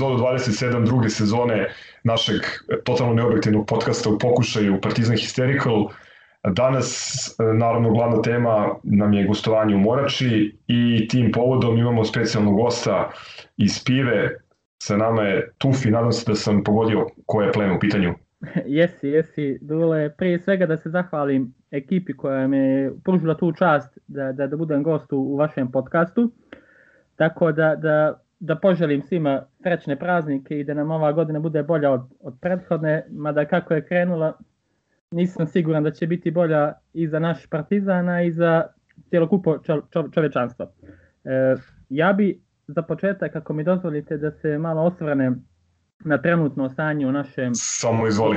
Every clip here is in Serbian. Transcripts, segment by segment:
epizodu 27 druge sezone našeg totalno neobjektivnog podcasta u pokušaju Partizan Hysterical. Danas, naravno, glavna tema nam je gostovanje u Morači i tim povodom imamo specijalnog gosta iz Pive. Sa nama je Tufi, nadam se da sam pogodio koje je plen u pitanju. Jesi, jesi, Dule. Prije svega da se zahvalim ekipi koja me pružila tu čast da, da, da budem gost u vašem podcastu. Tako da, da, da poželim svima srećne praznike i da nam ova godina bude bolja od, od prethodne, mada kako je krenula, nisam siguran da će biti bolja i za naš partizana i za cijelokupo čo, čo, čovečanstvo. E, ja bi za početak, ako mi dozvolite, da se malo osvrnem na trenutno stanje u našem Samo izvoli.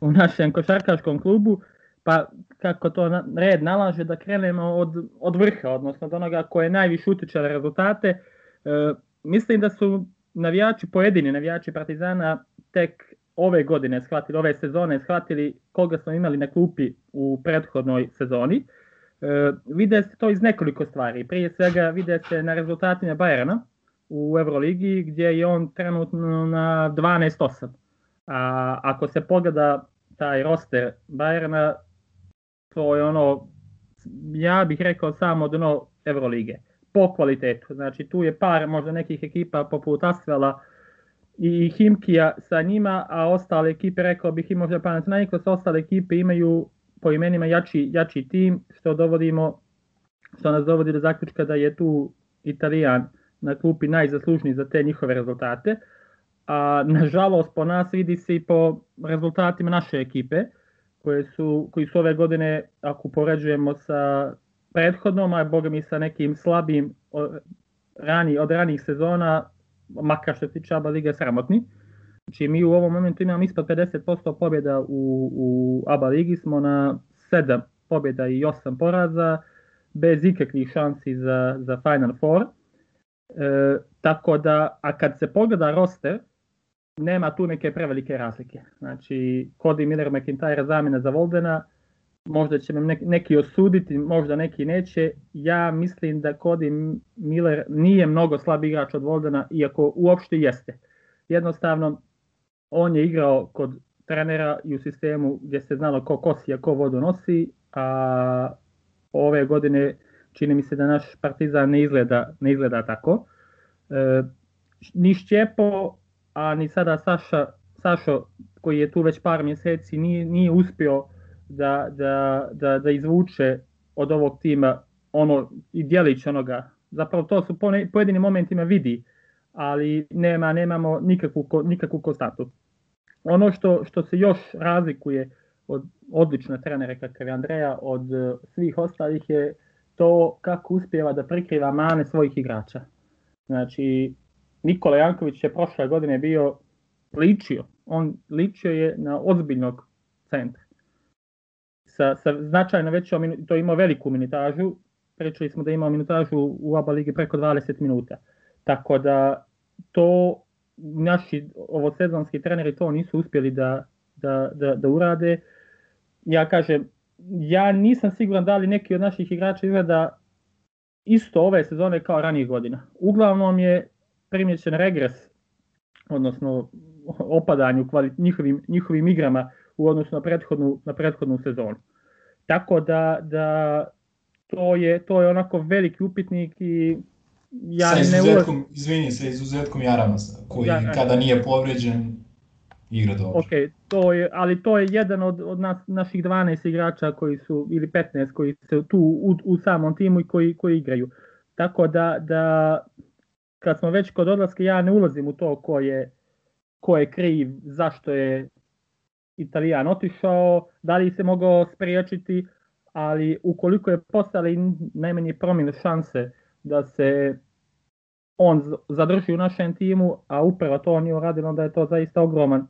u našem košarkaškom klubu, pa kako to red nalaže da krenemo od, od vrha, odnosno od onoga koje najviše utiče na rezultate. E, mislim da su navijači, pojedini navijači Partizana tek ove godine shvatili, ove sezone shvatili koga smo imali na klupi u prethodnoj sezoni. E, vide se to iz nekoliko stvari. Prije svega vide se na rezultatima Bajerna u Euroligi gdje je on trenutno na 12-8. A ako se pogleda taj roster Bajerna, to je ono, ja bih rekao samo dno Evrolige po kvalitetu. Znači tu je par možda nekih ekipa poput Asvela i Himkija sa njima, a ostale ekipe rekao bih i možda Panathinaikos, ostale ekipe imaju po imenima jači, jači tim, što dovodimo što nas dovodi do zaključka da je tu Italijan na klupi najzaslužniji za te njihove rezultate. A nažalost po nas vidi se i po rezultatima naše ekipe koje su, koji su ove godine, ako poređujemo sa prethodnom, a boga mi sa nekim slabim rani, od ranih sezona, makar što se tiče ABA Liga sramotni. Znači mi u ovom momentu imamo ispod 50% pobjeda u, u ABA Ligi, smo na 7 pobjeda i 8 poraza, bez ikakvih šansi za, za Final Four. E, tako da, a kad se pogleda roster, nema tu neke prevelike razlike. Znači, Cody Miller McIntyre zamjena za Voldena, možda će me neki osuditi, možda neki neće. Ja mislim da Cody Miller nije mnogo slab igrač od Voldena, iako uopšte jeste. Jednostavno, on je igrao kod trenera i u sistemu gdje se znalo ko kosi, a ko vodu nosi, a ove godine čini mi se da naš partizan ne izgleda, ne izgleda tako. E, ni Šćepo, a ni sada Saša, Sašo koji je tu već par mjeseci nije, nije uspio da, da, da, da izvuče od ovog tima ono i djelić onoga. Zapravo to su po pojedinim momentima vidi, ali nema nemamo nikakvu nikakvu konstantu. Ono što što se još razlikuje od odlične trenere kakav je Andreja od svih ostalih je to kako uspjeva da prikriva mane svojih igrača. Znači Nikola Janković je prošle godine bio ličio, on ličio je na ozbiljnog centra. Sa, sa značajno većom, to imao veliku minutažu, pričali smo da imao minutažu u oba ligi preko 20 minuta. Tako da to naši ovosezonski treneri to nisu uspjeli da, da, da, da urade. Ja kažem, ja nisam siguran da li neki od naših igrača izgleda isto ove sezone kao ranijih godina. Uglavnom je primjećen regres, odnosno opadanje u njihovim, njihovim igrama u odnosu na prethodnu, na prethodnu sezonu. Tako da, da to, je, to je onako veliki upitnik i ja sa izuzetkom, ne ulaz... izvini, sa izuzetkom Jaramasa, koji ja, kada nije povređen igra dobro. Ok, to je, ali to je jedan od, od nas, naših 12 igrača koji su, ili 15 koji su tu u, u samom timu i koji, koji igraju. Tako da, da kad smo već kod odlaska, ja ne ulazim u to ko je, ko je kriv, zašto je Italijan otišao, da li se mogao spriječiti, ali ukoliko je postali najmanje promjene šanse da se on zadrži u našem timu, a upravo to on je uradio, onda je to zaista ogroman,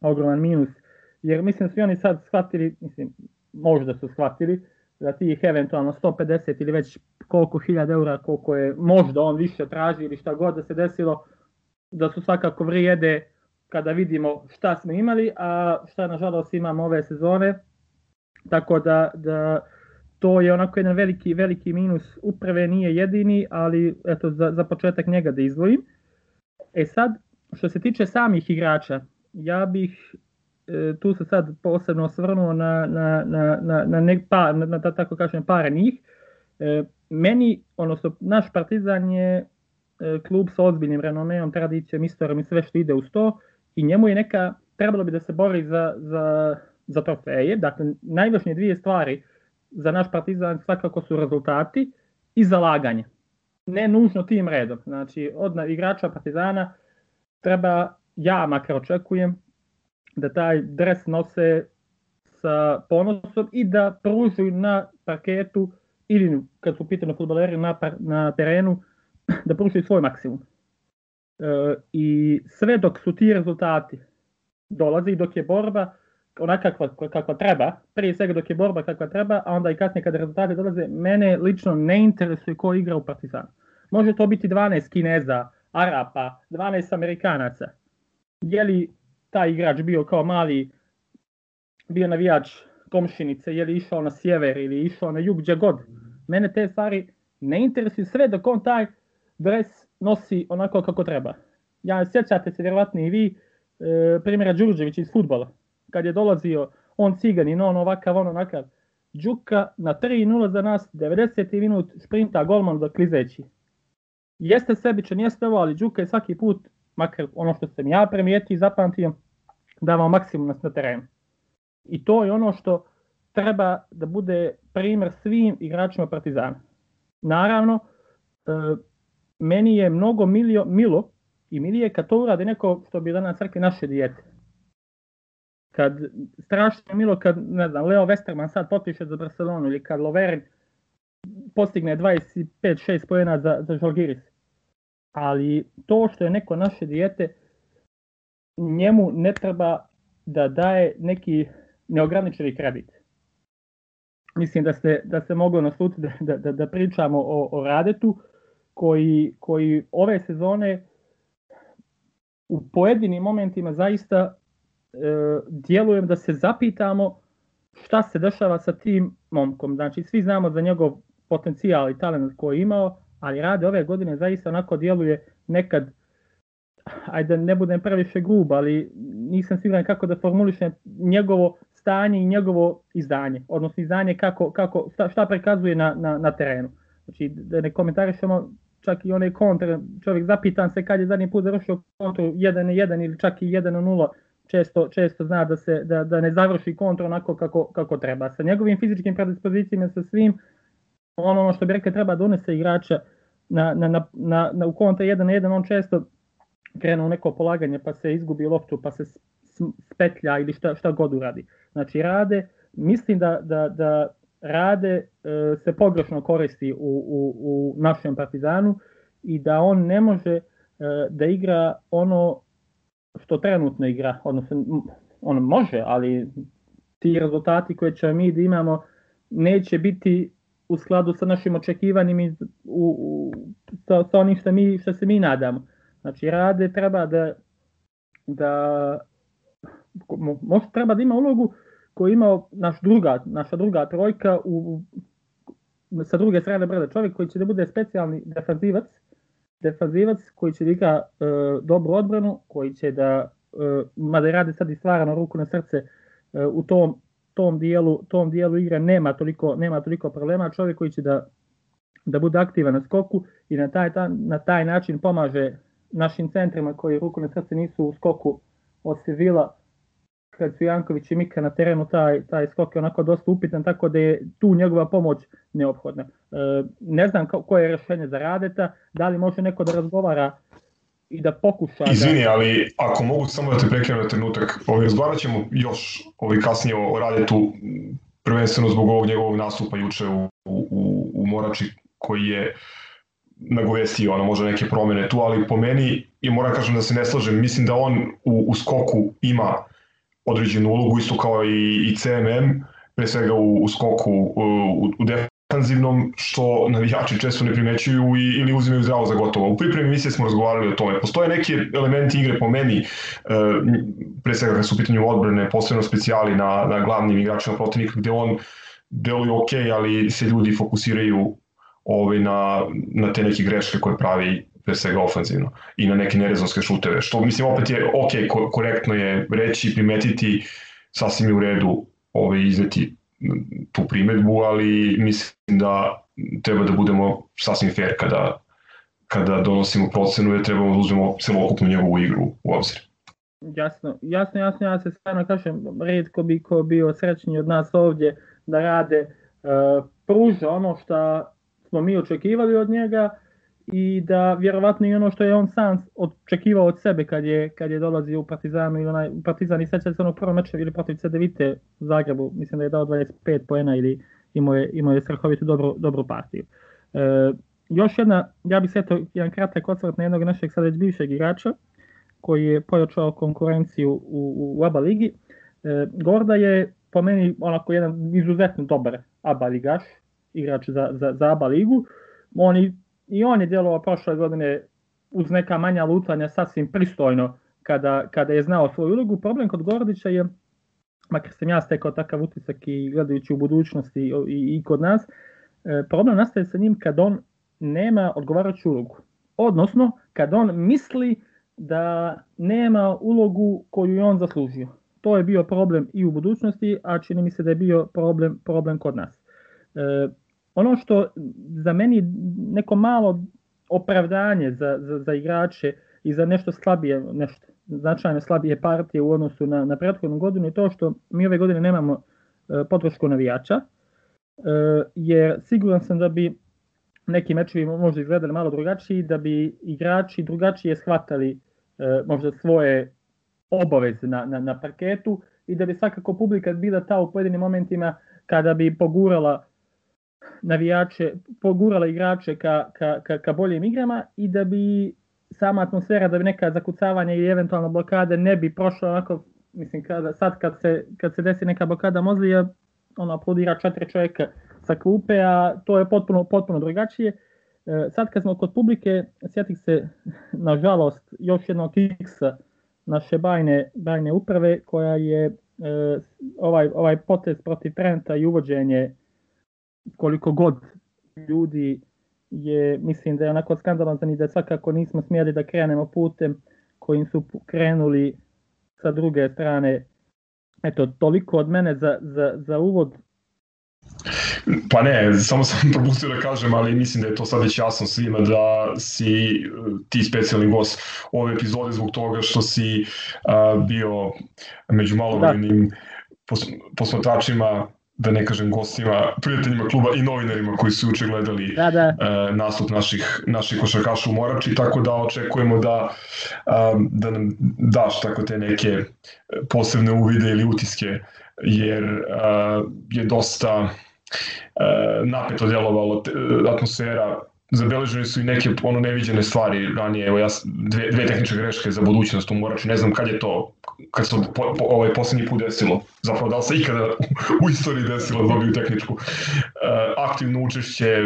ogroman minus. Jer mislim svi oni sad shvatili, mislim, možda su shvatili, da tih eventualno 150 ili već koliko hiljada eura, koliko je možda on više traži ili šta god da se desilo, da su svakako vrijede kada vidimo šta smo imali, a šta nažalost imamo ove sezone. Tako da, da to je onako jedan veliki, veliki minus uprave, nije jedini, ali eto, za, za početak njega da izdvojim. E sad, što se tiče samih igrača, ja bih e, tu se sad posebno osvrnuo na, na, na, na, na, ne, pa, na, na, tako kažem, par njih. E, meni, odnosno, naš Partizan je e, klub sa ozbiljnim renomeom, tradicijom, istorijom i sve što ide uz to i njemu je neka, trebalo bi da se bori za, za, za trofeje. Dakle, najvažnije dvije stvari za naš Partizan svakako su rezultati i zalaganje. Ne nužno tim redom. Znači, od igrača Partizana treba, ja makar očekujem, da taj dres nose sa ponosom i da pružuju na parketu ili kad su pitani futboleri na, na terenu, da pružuju svoj maksimum. E, I sve dok su ti rezultati dolaze i dok je borba onaka kakva, kakva treba, prije svega dok je borba kakva treba, a onda i kasnije kada rezultati dolaze, mene lično ne interesuje ko igra u Partizanu. Može to biti 12 Kineza, Arapa, 12 Amerikanaca. Je li taj igrač bio kao mali, bio navijač komšinice, je li išao na sjever ili išao na jug, gdje god. Mene te stvari ne interesuju sve dok on taj dres nosi onako kako treba. Ja sjećate se vjerovatno i vi e, primjera Đurđević iz futbola. Kad je dolazio on ciganin, on ovakav, on onakav. Đuka na 3-0 za nas, 90. minut sprinta golman za klizeći. Jeste sebičan, jeste ovo, ali Đuka je svaki put makar ono što sam ja primijetio i zapamtio, davao maksimum na terenu. I to je ono što treba da bude primer svim igračima Partizana. Naravno, e, meni je mnogo milio, milo i milije kad to uradi neko što bi danas rekli naše dijete. Kad strašno milo kad, ne znam, Leo Westerman sad potpiše za Barcelonu ili kad Loverin postigne 25-6 pojena za, za Žalgiris ali to što je neko naše dijete, njemu ne treba da daje neki neograničeni kredit. Mislim da se, da se moglo naslutiti da, da, da pričamo o, o Radetu, koji, koji ove sezone u pojedinim momentima zaista e, djelujem da se zapitamo šta se dešava sa tim momkom. Znači, svi znamo za njegov potencijal i talent koji je imao, ali rade ove godine zaista onako djeluje nekad ajde ne budem previše grub, ali nisam siguran kako da formulišem njegovo stanje i njegovo izdanje, odnosno izdanje kako, kako, šta, šta prikazuje na, na, na terenu. Znači da ne komentarišemo čak i one kontre, čovjek zapitan se kad je zadnji put završio kontru 1-1 ili čak i 1-0, često, često zna da, se, da, da ne završi kontru onako kako, kako treba. Sa njegovim fizičkim predispozicijama, sa svim, ono što bi rekli treba donese igrača na, na, na, na, na u kontra 1 na 1, on često krene u neko polaganje pa se izgubi loptu pa se spetlja ili šta, šta god uradi. Znači rade, mislim da, da, da rade e, se pogrešno koristi u, u, u našem Partizanu i da on ne može e, da igra ono što trenutno igra, odnosno on može, ali ti rezultati koje ćemo mi da imamo neće biti u skladu sa našim očekivanjima u, u, sa, sa onim što, mi, što se mi nadamo. Znači, rade treba da, da možda treba da ima ulogu koju ima naš druga, naša druga trojka u, sa druge strane brda. Čovjek koji će da bude specijalni defanzivac, defanzivac koji će da igra e, dobru odbranu, koji će da, e, mada rade sad i stvarano ruku na srce e, u tom tom dijelu, tom dijelu igre nema toliko, nema toliko problema, čovjek koji će da, da bude aktivan na skoku i na taj, ta, na taj način pomaže našim centrima koji rukovne srce nisu u skoku od Sevilla kad su Janković i Mika na terenu, taj, taj skok je onako dosta upitan, tako da je tu njegova pomoć neophodna. E, ne znam koje je rešenje za Radeta, da li može neko da razgovara i da pokuša... Izvini, da... ali ako mogu samo da te prekinem na trenutak, ovaj, razgovarat ćemo još ovaj, kasnije o Radetu, prvenstveno zbog ovog njegovog nastupa juče u, u, u Morači, koji je nagovestio ono, možda neke promene tu, ali po meni, i moram kažem da se ne slažem, mislim da on u, u skoku ima određenu ulogu, isto kao i, i CMM, pre svega u, u skoku, u, u def, defanzivnom što navijači često ne primećuju i, ili uzimaju zdravo za gotovo. U pripremi misije smo razgovarali o tome. Postoje neki elementi igre po meni, e, pre svega kad su u pitanju odbrane, posebno specijali na, na glavnim igračima protivnika, gde on deluju ok, ali se ljudi fokusiraju ovaj, na, na te neke greške koje pravi pre svega ofanzivno i na neke nerezonske šuteve, što mislim opet je ok, ko, korektno je reći, primetiti, sasvim je u redu ovaj, izveti tu primetbu, ali mislim da treba da budemo sasvim fair kada, kada donosimo procenu, jer trebamo da uzmemo celokupnu njegovu igru u obzir. Jasno, jasno, jasno, ja se stvarno kažem, redko bi ko bio srećni od nas ovdje da rade, uh, pruža ono što smo mi očekivali od njega i da vjerovatno i ono što je on sam očekivao od sebe kad je, kad je dolazio u Partizanu ili onaj, Partizan i seća se onog prvog meča ili protiv CDVite u Zagrebu, mislim da je dao 25 poena ili imao je, imao je strahovito dobru, dobru partiju. Uh, još jedna, ja bih se to jedan kratak osvrt na jednog našeg sad već bivšeg igrača, koji je pojačao konkurenciju u, u, u ABA ligi. E, Gorda je po meni onako jedan izuzetno dobar ABA ligaš, igrač za, za, za ABA ligu. On i, I on je djelovao prošle godine uz neka manja lutanja sasvim pristojno kada, kada je znao svoju ulogu. Problem kod Gordića je, makar sam ja stekao takav utisak i gledajući u budućnosti i, i, i kod nas, e, problem nastaje sa njim kad on nema odgovarajuću ulogu. Odnosno, kad on misli da nema ulogu koju je on zaslužio. To je bio problem i u budućnosti, a čini mi se da je bio problem, problem kod nas. E, ono što za meni neko malo opravdanje za, za, za igrače i za nešto slabije, nešto značajno slabije partije u odnosu na, na prethodnu godinu je to što mi ove godine nemamo e, podršku navijača, e, jer siguran sam da bi neki mečevi možda izgledali malo drugačiji, da bi igrači drugačije shvatali e, možda svoje obaveze na, na, na parketu i da bi svakako publika bila ta u pojedinim momentima kada bi pogurala navijače, pogurala igrače ka, ka, ka, ka boljim igrama i da bi sama atmosfera, da bi neka zakucavanja ili eventualno blokade ne bi prošla onako, mislim, kada, sad kad se, kad se desi neka blokada Mozlija, ono aplodira četiri čovjeka sa klupe, a to je potpuno, potpuno drugačije. E, sad kad smo kod publike, sjetih se, nažalost, još jednog kiksa naše bajne, bajne uprave, koja je e, ovaj, ovaj potez protiv Trenta i uvođenje koliko god ljudi je, mislim da je onako skandalozan i da svakako nismo smjeli da krenemo putem kojim su krenuli sa druge strane. Eto, toliko od mene za, za, za uvod. Pa ne, samo sam propustio da kažem, ali mislim da je to sad već jasno svima da si e, ti specijalni gost ove epizode zbog toga što si uh, bio među malobrojnim da. pos, posmatračima da ne kažem gostima, prijateljima kluba i novinarima koji su uče gledali da, da. Uh, nastup naših, naših košarkaša u Morači, tako da očekujemo da, um, da nam daš tako te neke posebne uvide ili utiske, jer uh, je dosta uh, napeto djelovalo atmosfera zabeležene su i neke ono neviđene stvari ranije, evo ja dve, dve tehničke greške za budućnost u Morači, ne znam kad je to, kad se po, po, ovaj poslednji put desilo, zapravo da li se ikada u, istoriji desilo da dobiju tehničku. Uh, aktivno učešće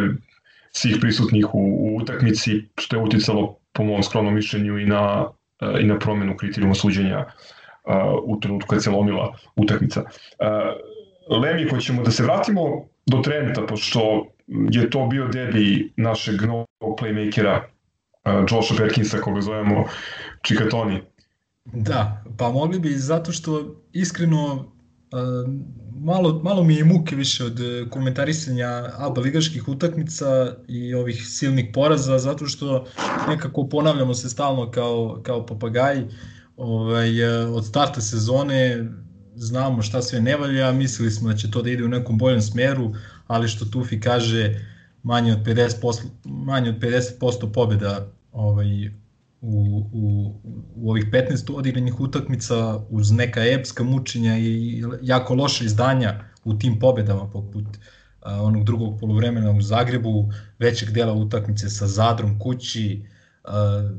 svih prisutnih u, u utakmici, što je uticalo po mom skromnom mišljenju i na, uh, i na promenu kriterijuma suđenja uh, u trenutku kad se lomila utakmica. Uh, Lemi, koji ćemo da se vratimo do Trenta, pošto je to bio debi našeg novog playmakera uh, Josha Perkinsa, koga zovemo Čikatoni. Da, pa mogli bi zato što iskreno uh, malo, malo mi je muke više od komentarisanja ABA ligaških utakmica i ovih silnih poraza, zato što nekako ponavljamo se stalno kao, kao papagaji. Ovaj, od starta sezone znamo šta sve ne valja, mislili smo da će to da ide u nekom boljem smeru, ali što Tufi kaže, manje od 50%, manje od 50% pobjeda ovaj, u, u, u ovih 15 odigranih utakmica uz neka epska mučenja i jako loše izdanja u tim pobedama poput a, onog drugog polovremena u Zagrebu, većeg dela utakmice sa Zadrom kući, a,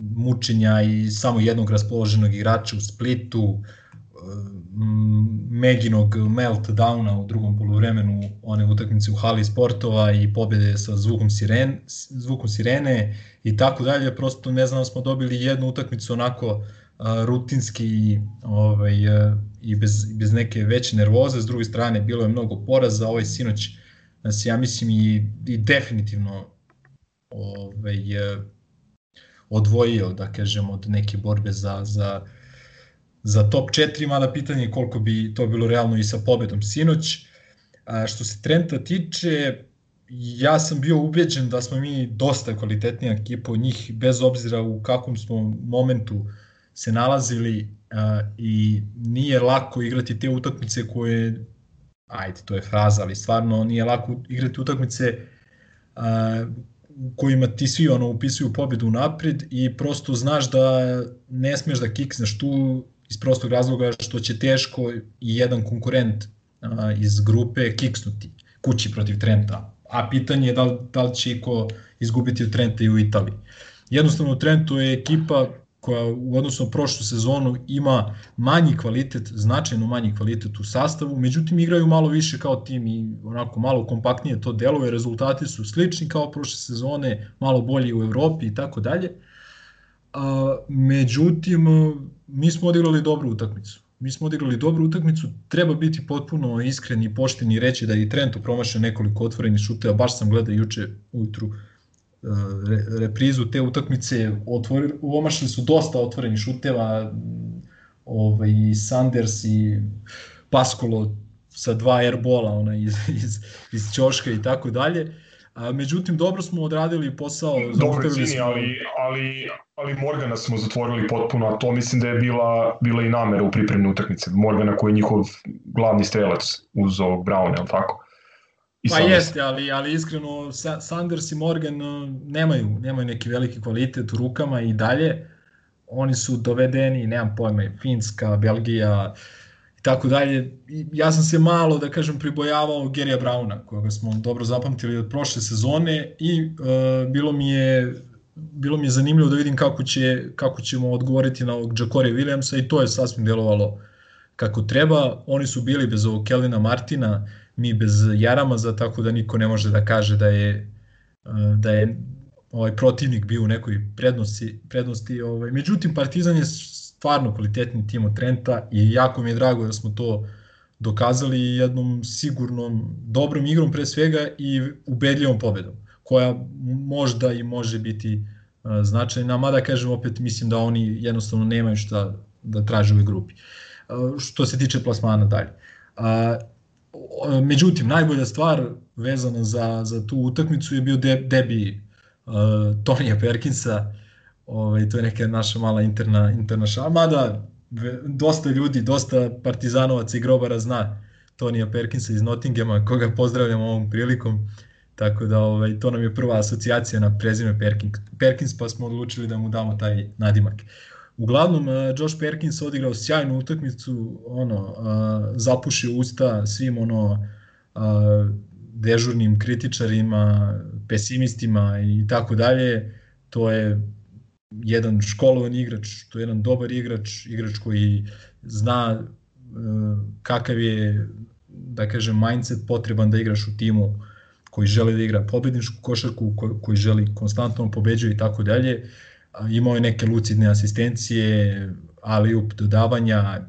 mučenja i samo jednog raspoloženog igrača u Splitu, Meginog meltdowna u drugom poluvremenu one utakmice u hali sportova i pobede sa zvukom, siren, zvukom sirene i tako dalje. Prosto ne znam, smo dobili jednu utakmicu onako rutinski ovaj, i bez, bez neke veće nervoze, s druge strane bilo je mnogo poraza, ovaj sinoć nas ja mislim i, i definitivno ovaj, odvojio, da kažem, od neke borbe za, za, za top 4, mada pitanje je koliko bi to bilo realno i sa pobedom sinoć. A što se Trenta tiče, ja sam bio ubeđen da smo mi dosta kvalitetnija ekipa od njih, bez obzira u kakvom smo momentu se nalazili a, i nije lako igrati te utakmice koje, ajde, to je fraza, ali stvarno nije lako igrati utakmice a, kojima ti svi ono upisuju pobedu napred i prosto znaš da ne smeš da kiksneš tu iz prostog razloga što će teško i jedan konkurent a, iz grupe kiksnuti kući protiv Trenta. A pitanje je da li, da li će ko izgubiti od Trenta i u Italiji. Jednostavno Trentu je ekipa koja u odnosu na prošlu sezonu ima manji kvalitet, značajno manji kvalitet u sastavu, međutim igraju malo više kao tim i onako malo kompaktnije to deluje, rezultati su slični kao prošle sezone, malo bolji u Evropi i tako dalje. Međutim, mi smo odigrali dobru utakmicu. Mi smo odigrali dobru utakmicu, treba biti potpuno iskren i pošten i reći da i Trento promašao nekoliko otvorenih šuteva, baš sam gledao juče ujutru uh, re, reprizu te utakmice, otvori, omašili su dosta otvorenih šuteva, ovaj, i Sanders i Paskolo sa dva airbola ona, iz, iz, iz Ćoška i tako dalje. A, međutim, dobro smo odradili posao. Dobro cini, smo... ali, ali, ali Morgana smo zatvorili potpuno, a to mislim da je bila, bila i namera u pripremne utakmice. Morgana koji je njihov glavni strelac uz ovog Browna, je tako? I pa jeste, ali, ali iskreno Sanders i Morgan uh, nemaju, nemaju neki veliki kvalitet u rukama i dalje. Oni su dovedeni, nemam pojma, Finska, Belgija i tako dalje. Ja sam se malo, da kažem, pribojavao Gerija Brauna, koga smo dobro zapamtili od prošle sezone i uh, bilo mi je bilo mi je zanimljivo da vidim kako, će, kako ćemo odgovoriti na ovog Jacore Williamsa i to je sasvim delovalo kako treba. Oni su bili bez ovog Kelvina Martina, mi bez Jaramaza, tako da niko ne može da kaže da je da je ovaj protivnik bio u nekoj prednosti, prednosti ovaj. Međutim, Partizan je stvarno kvalitetni tim od Trenta i jako mi je drago da smo to dokazali jednom sigurnom, dobrom igrom pre svega i ubedljivom pobedom, koja možda i može biti značajna, mada kažem opet mislim da oni jednostavno nemaju šta da traže u ovoj grupi. Što se tiče plasmana dalje. Međutim, najbolja stvar vezana za, za tu utakmicu je bio de, debi uh, Tonija Perkinsa, ovaj, to je neka naša mala interna, interna šala, mada dosta ljudi, dosta partizanovaca i grobara zna Tonija Perkinsa iz Nottinghama, koga pozdravljam ovom prilikom, tako da ovaj, to nam je prva asocijacija na prezime Perkins, Perkins pa smo odlučili da mu damo taj nadimak. Uglavnom, uh, Josh Perkins odigrao sjajnu utakmicu, ono, uh, zapušio usta svim ono uh, dežurnim kritičarima, pesimistima i tako dalje. To je jedan školovan igrač, to je jedan dobar igrač, igrač koji zna kakav je, da kažem, mindset potreban da igraš u timu koji želi da igra pobedničku košarku, koji želi konstantno pobeđuje i tako dalje. Imao je neke lucidne asistencije, ali up dodavanja,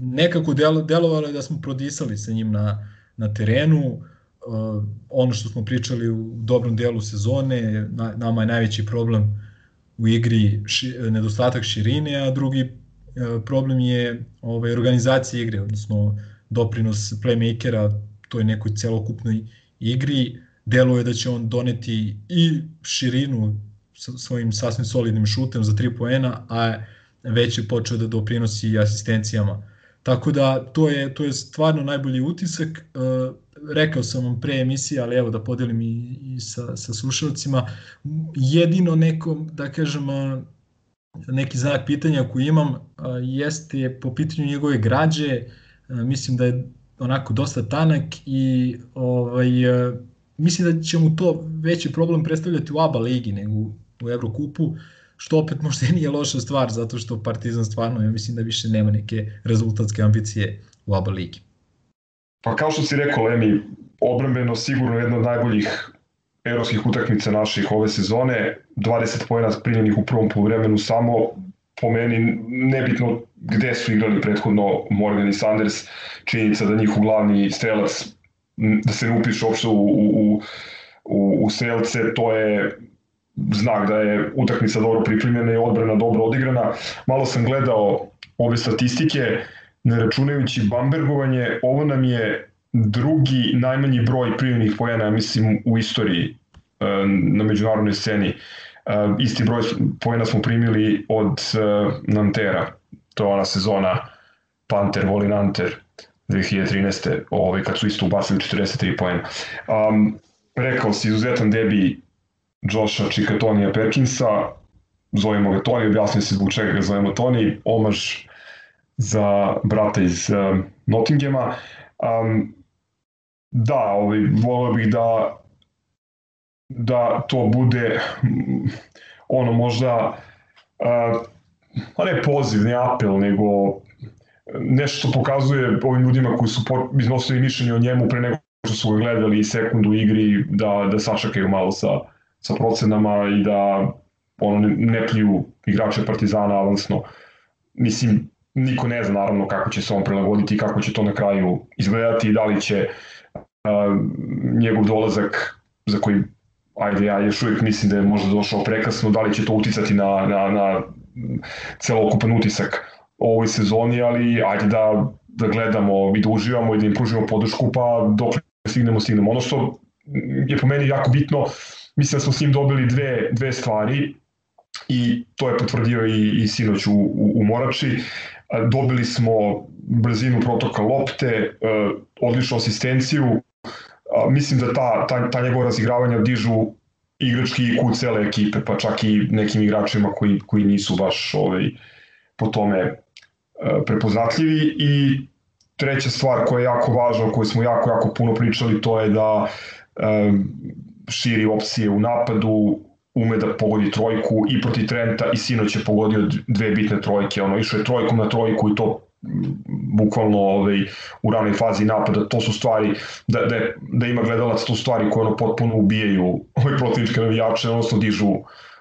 nekako del, delovalo je da smo prodisali sa njim na, na terenu, uh, ono što smo pričali u dobrom delu sezone, na, nama je najveći problem u igri ši, nedostatak širine, a drugi uh, problem je ovaj, organizacija igre, odnosno doprinos playmakera toj nekoj celokupnoj igri, deluje da će on doneti i širinu svojim sasvim solidnim šutem za 3 poena, a već je počeo da doprinosi asistencijama. Tako da to je, to je stvarno najbolji utisak. E, rekao sam vam pre emisije, ali evo da podelim i, i sa, sa slušalcima. Jedino neko, da kažem, neki znak pitanja koji imam jeste po pitanju njegove građe. Mislim da je onako dosta tanak i ovaj, mislim da će mu to veći problem predstavljati u ABA ligi nego u Evrokupu, što opet možda nije loša stvar, zato što Partizan stvarno, ja mislim da više nema neke rezultatske ambicije u ABA ligi. Pa kao što si rekao, Lemi, obrambeno sigurno jedna od najboljih evropskih utakmica naših ove sezone, 20 pojena primljenih u prvom polovremenu samo, po meni nebitno gde su igrali prethodno Morgan i Sanders, činjenica da njihov glavni strelac da se ne upiše uopšte u, u, u, u strelce, to je znak da je utakmica dobro pripremljena i odbrana dobro odigrana. Malo sam gledao ove statistike, ne računajući Bambergovanje, ovo nam je drugi najmanji broj primljenih pojena, mislim, u istoriji e, na međunarodnoj sceni. Uh, isti broj pojena smo primili od uh, Nantera, to je ona sezona Panter, voli Nanter 2013. Ovaj, kad su isto ubacili 43 pojena. Um, rekao si izuzetan debi Josha Čikatonija Perkinsa, zovemo ga Toni, objasnio se zbog čega ga zovemo Toni, omaž za brata iz uh, Nottinghama. Um, da, ovaj, volio bih da da to bude ono možda uh, ne poziv, ne apel, nego nešto što pokazuje ovim ljudima koji su iznosili mišljenje o njemu pre nego što su gledali sekundu u igri da, da sačekaju malo sa, sa procenama i da ono, ne, ne pliju igrače Partizana avansno. Mislim, niko ne zna naravno kako će se on prilagoditi i kako će to na kraju izgledati i da li će uh, njegov dolazak za koji ajde ja još uvijek mislim da je možda došao prekasno, da li će to uticati na, na, na celokupan utisak ovoj sezoni, ali ajde da, da gledamo i da uživamo i da im pružimo podršku, pa dok stignemo, stignemo. Ono što je po meni jako bitno, mislim da smo s njim dobili dve, dve stvari i to je potvrdio i, i sinoć u, u, u Morači. Dobili smo brzinu protoka lopte, e, odličnu asistenciju, mislim da ta, ta, ta njegova razigravanja dižu igrački IQ cele ekipe, pa čak i nekim igračima koji, koji nisu baš ovaj, po tome e, prepoznatljivi. I treća stvar koja je jako važna, o kojoj smo jako, jako puno pričali, to je da um, širi opcije u napadu, ume da pogodi trojku i proti Trenta i sinoć je pogodio dve bitne trojke, ono išao je trojkom na trojku i to bukvalno ovaj, u ranoj fazi napada, to su stvari, da, da, da ima gledalac, to stvari koje ono potpuno ubijaju ovaj protivničke navijače, odnosno dižu,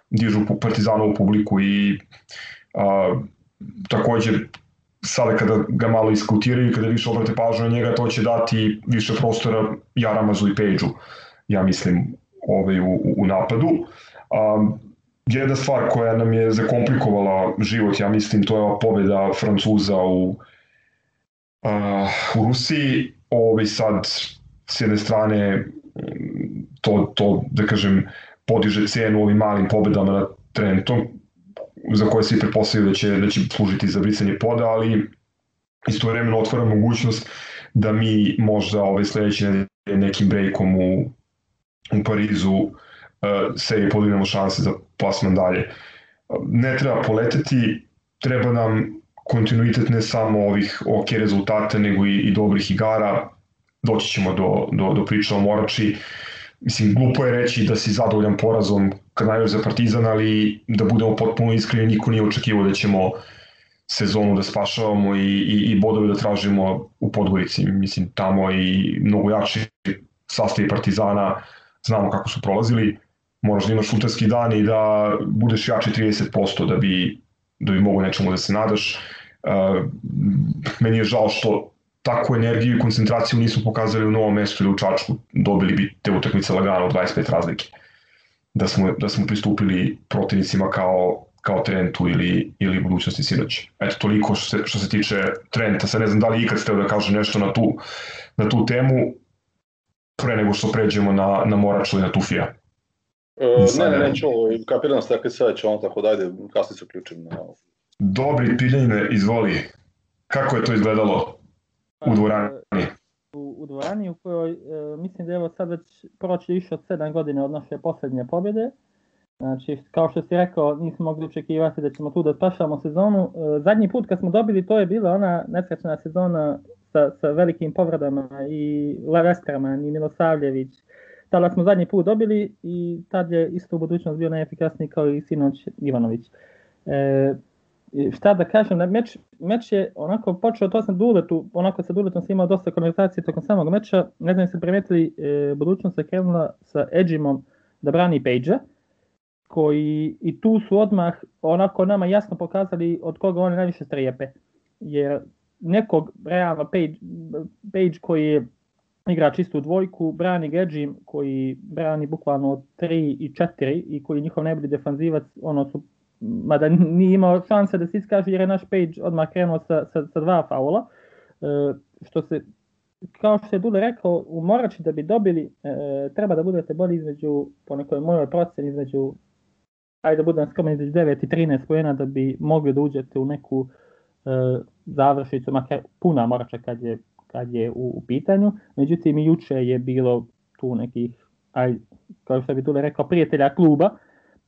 dižu partizanovu publiku i a, takođe sada kada ga malo iskautiraju i kada više obrate pažnju na njega, to će dati više prostora Jaramazu i Pejđu, ja mislim, ovaj, u, u napadu. Um, jedna stvar koja nam je zakomplikovala život, ja mislim, to je ova pobjeda Francuza u, uh, u Rusiji. Ovi sad, s jedne strane, to, to da kažem, podiže cenu ovim malim pobedama na Trentom, za koje svi prepostavljaju da će, da će služiti za brisanje poda, ali istovremeno otvara mogućnost da mi možda ove sledeće nekim brejkom u, u Parizu uh, se podignemo šanse za plasman dalje. Ne treba poleteti, treba nam kontinuitet ne samo ovih ok rezultata, nego i, i dobrih igara. Doći ćemo do, do, do priča o Morači. Mislim, glupo je reći da si zadovoljan porazom kad najviš za Partizan, ali da budemo potpuno iskreni, niko nije očekivao da ćemo sezonu da spašavamo i, i, i bodove da tražimo u Podgorici. Mislim, tamo i mnogo jači sastavi Partizana, znamo kako su prolazili moraš da imaš šuterski dan i da budeš jači 30% da bi, da bi mogo nečemu da se nadaš. Meni je žao što takvu energiju i koncentraciju nismo pokazali u novom mestu ili u Čačku. Dobili bi te utakmice lagano 25 razlike. Da smo, da smo pristupili protivnicima kao kao Trentu ili, ili budućnosti sinoć. Eto, toliko što se, što se tiče Trenta. Sad ne znam da li ikad ste da kaže nešto na tu, na tu temu, pre nego što pređemo na, na Moraču i na Tufija. Uh, ne, ne, neću, kapiram ste rekli sve će on, tako da ajde, kasnije se uključim na. Dobri Piljine, izvoli. Kako je to izgledalo u dvorani? U, u dvorani u kojoj, e, mislim da je evo sad već proći više od 7 godina od naše poslednje pobjede. Znači, kao što si rekao, nismo mogli očekivati da ćemo tu da spašamo sezonu. E, zadnji put kad smo dobili, to je bila ona nesrećna sezona sa, sa velikim povredama i Levestraman i Milosavljević tada smo zadnji put dobili i tad je isto u budućnost bio najefikasniji kao i sinoć Ivanović. E, šta da kažem, meč, meč je onako počeo, to sam Duletu, onako sa Duletom sam imao dosta konverzacije tokom samog meča, ne znam se primetili, e, budućnost se krenula sa Edgimom da brani Page-a, koji i tu su odmah onako nama jasno pokazali od koga oni najviše strepe. Jer nekog realno Page, Page koji je igra čistu dvojku, brani Gedžim koji brani bukvalno 3 i 4 i koji njihov najbolji defanzivac, ono su mada nije imao šanse da se iskaže jer je naš Page odmah krenuo sa, sa, sa dva faula. E, što se, kao što je Dule rekao, u Morači da bi dobili, e, treba da budete bolji između, po nekoj mojoj proceni, između, ajde da budem skroman, između 9 i 13 pojena da bi mogli da uđete u neku e, završnicu, makar puna Morača kad je, kad je u, u pitanju. Međutim, juče je bilo tu nekih, aj, kao što bi Dule rekao, prijatelja kluba,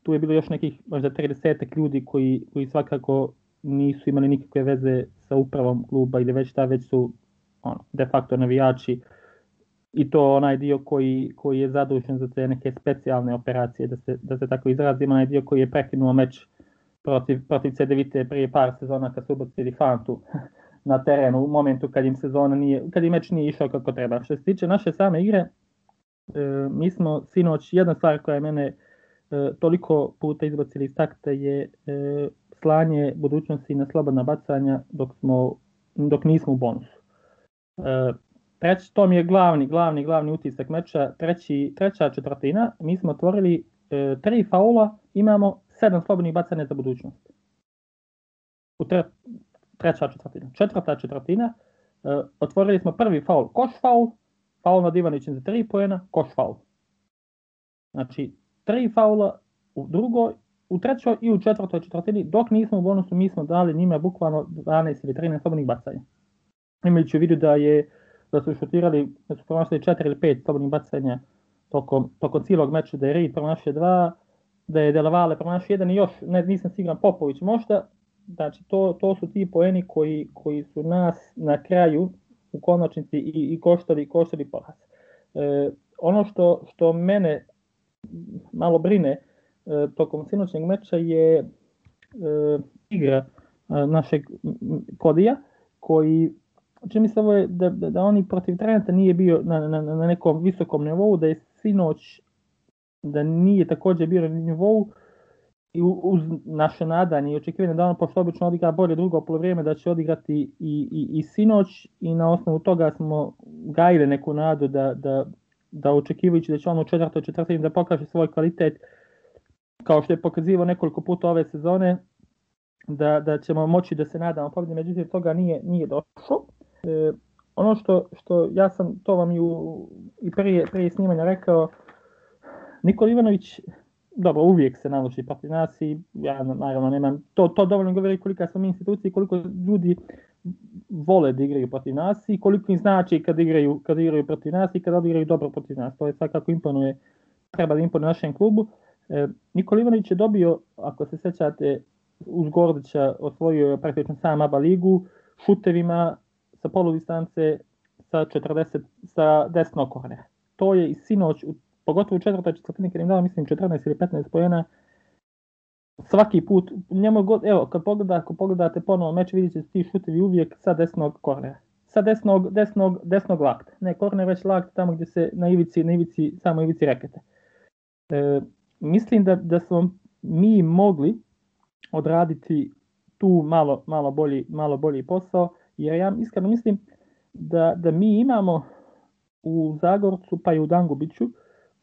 tu je bilo još nekih možda 30 ljudi koji, koji svakako nisu imali nikakve veze sa upravom kluba ili već ta već su ono, de facto navijači. I to onaj dio koji, koji je zadužen za te neke specijalne operacije, da se, da se tako izrazim, onaj dio koji je prekinuo meč protiv, protiv CDVite prije par sezona kad su ubacili Fantu na terenu u momentu kad im sezona nije, kad im meč nije išao kako treba. Što se tiče naše same igre, e, mi smo sinoć, jedna stvar koja je mene e, toliko puta izbacili iz takta je e, slanje budućnosti na slobodna bacanja dok, smo, dok nismo u bonusu. E, treći, to mi je glavni, glavni, glavni utisak meča. Treći, treća četvrtina, mi smo otvorili e, tri faula, imamo sedam slobodnih bacanja za budućnost. U tre, treća četvrtina. Četvrta četvrtina, e, otvorili smo prvi faul, koš faul, faul nad Ivanićem za tri pojena, koš faul. Znači, tri faula u drugoj, u trećoj i u četvrtoj četvrtini, dok nismo u bonusu, mi smo dali njima bukvalno 12 ili 13 slobodnih bacanja. Imajući u vidu da je da su šutirali, da su promašali 4 ili 5 slobodnih bacanja tokom, tokom cijelog meča, da je Reid promašio dva, da je Delavale promašio jedan i još, ne, nisam siguran, Popović možda, znači to, to su ti poeni koji, koji su nas na kraju u konačnici i, i koštali, koštali poraz. E, ono što, što mene malo brine e, tokom sinoćnjeg meča je e, igra e, našeg Kodija, koji čini mi se ovo je da, da, da oni protiv Treneta nije bio na, na, na nekom visokom nivou, da je sinoć da nije takođe bio na nivou i uz naše nadanje i očekivanje da on pošto obično odigra bolje drugo polovreme da će odigrati i, i, i sinoć i na osnovu toga smo gajili neku nadu da, da, da očekivajući da će on u četvrtoj četvrtini da pokaže svoj kvalitet kao što je pokazivao nekoliko puta ove sezone da, da ćemo moći da se nadamo pobedi, međutim toga nije, nije došlo. E, ono što, što ja sam to vam i, u, i prije, prije snimanja rekao, Nikola Ivanović dobro, uvijek se naloži nas i ja naravno nemam, to, to dovoljno govori kolika smo mi institucije i koliko ljudi vole da igraju protiv nas i koliko im znači kad igraju, kad igraju protiv nas i kad odigraju dobro protiv nas. To je svakako imponuje, treba da imponuje našem klubu. E, Nikola Ivanović je dobio, ako se sećate, uz Gordića osvojio je praktično sam ABA ligu, šutevima sa polu distance sa 40 sa desnog kornera. To je i sinoć, pogotovo u četvrtoj četvrtini kad im dao mislim 14 ili 15 pojena, svaki put, njemu god, evo, kad pogleda, ako pogledate ponovo meč, vidite da ti šutevi uvijek sa desnog kornera. Sa desnog, desnog, desnog lakta. Ne, korner već lakt tamo gdje se na ivici, na ivici, samo ivici rekete. E, mislim da, da smo mi mogli odraditi tu malo, malo, bolji, malo bolji posao, jer ja iskreno mislim da, da mi imamo u Zagorcu pa i u Dangubiću,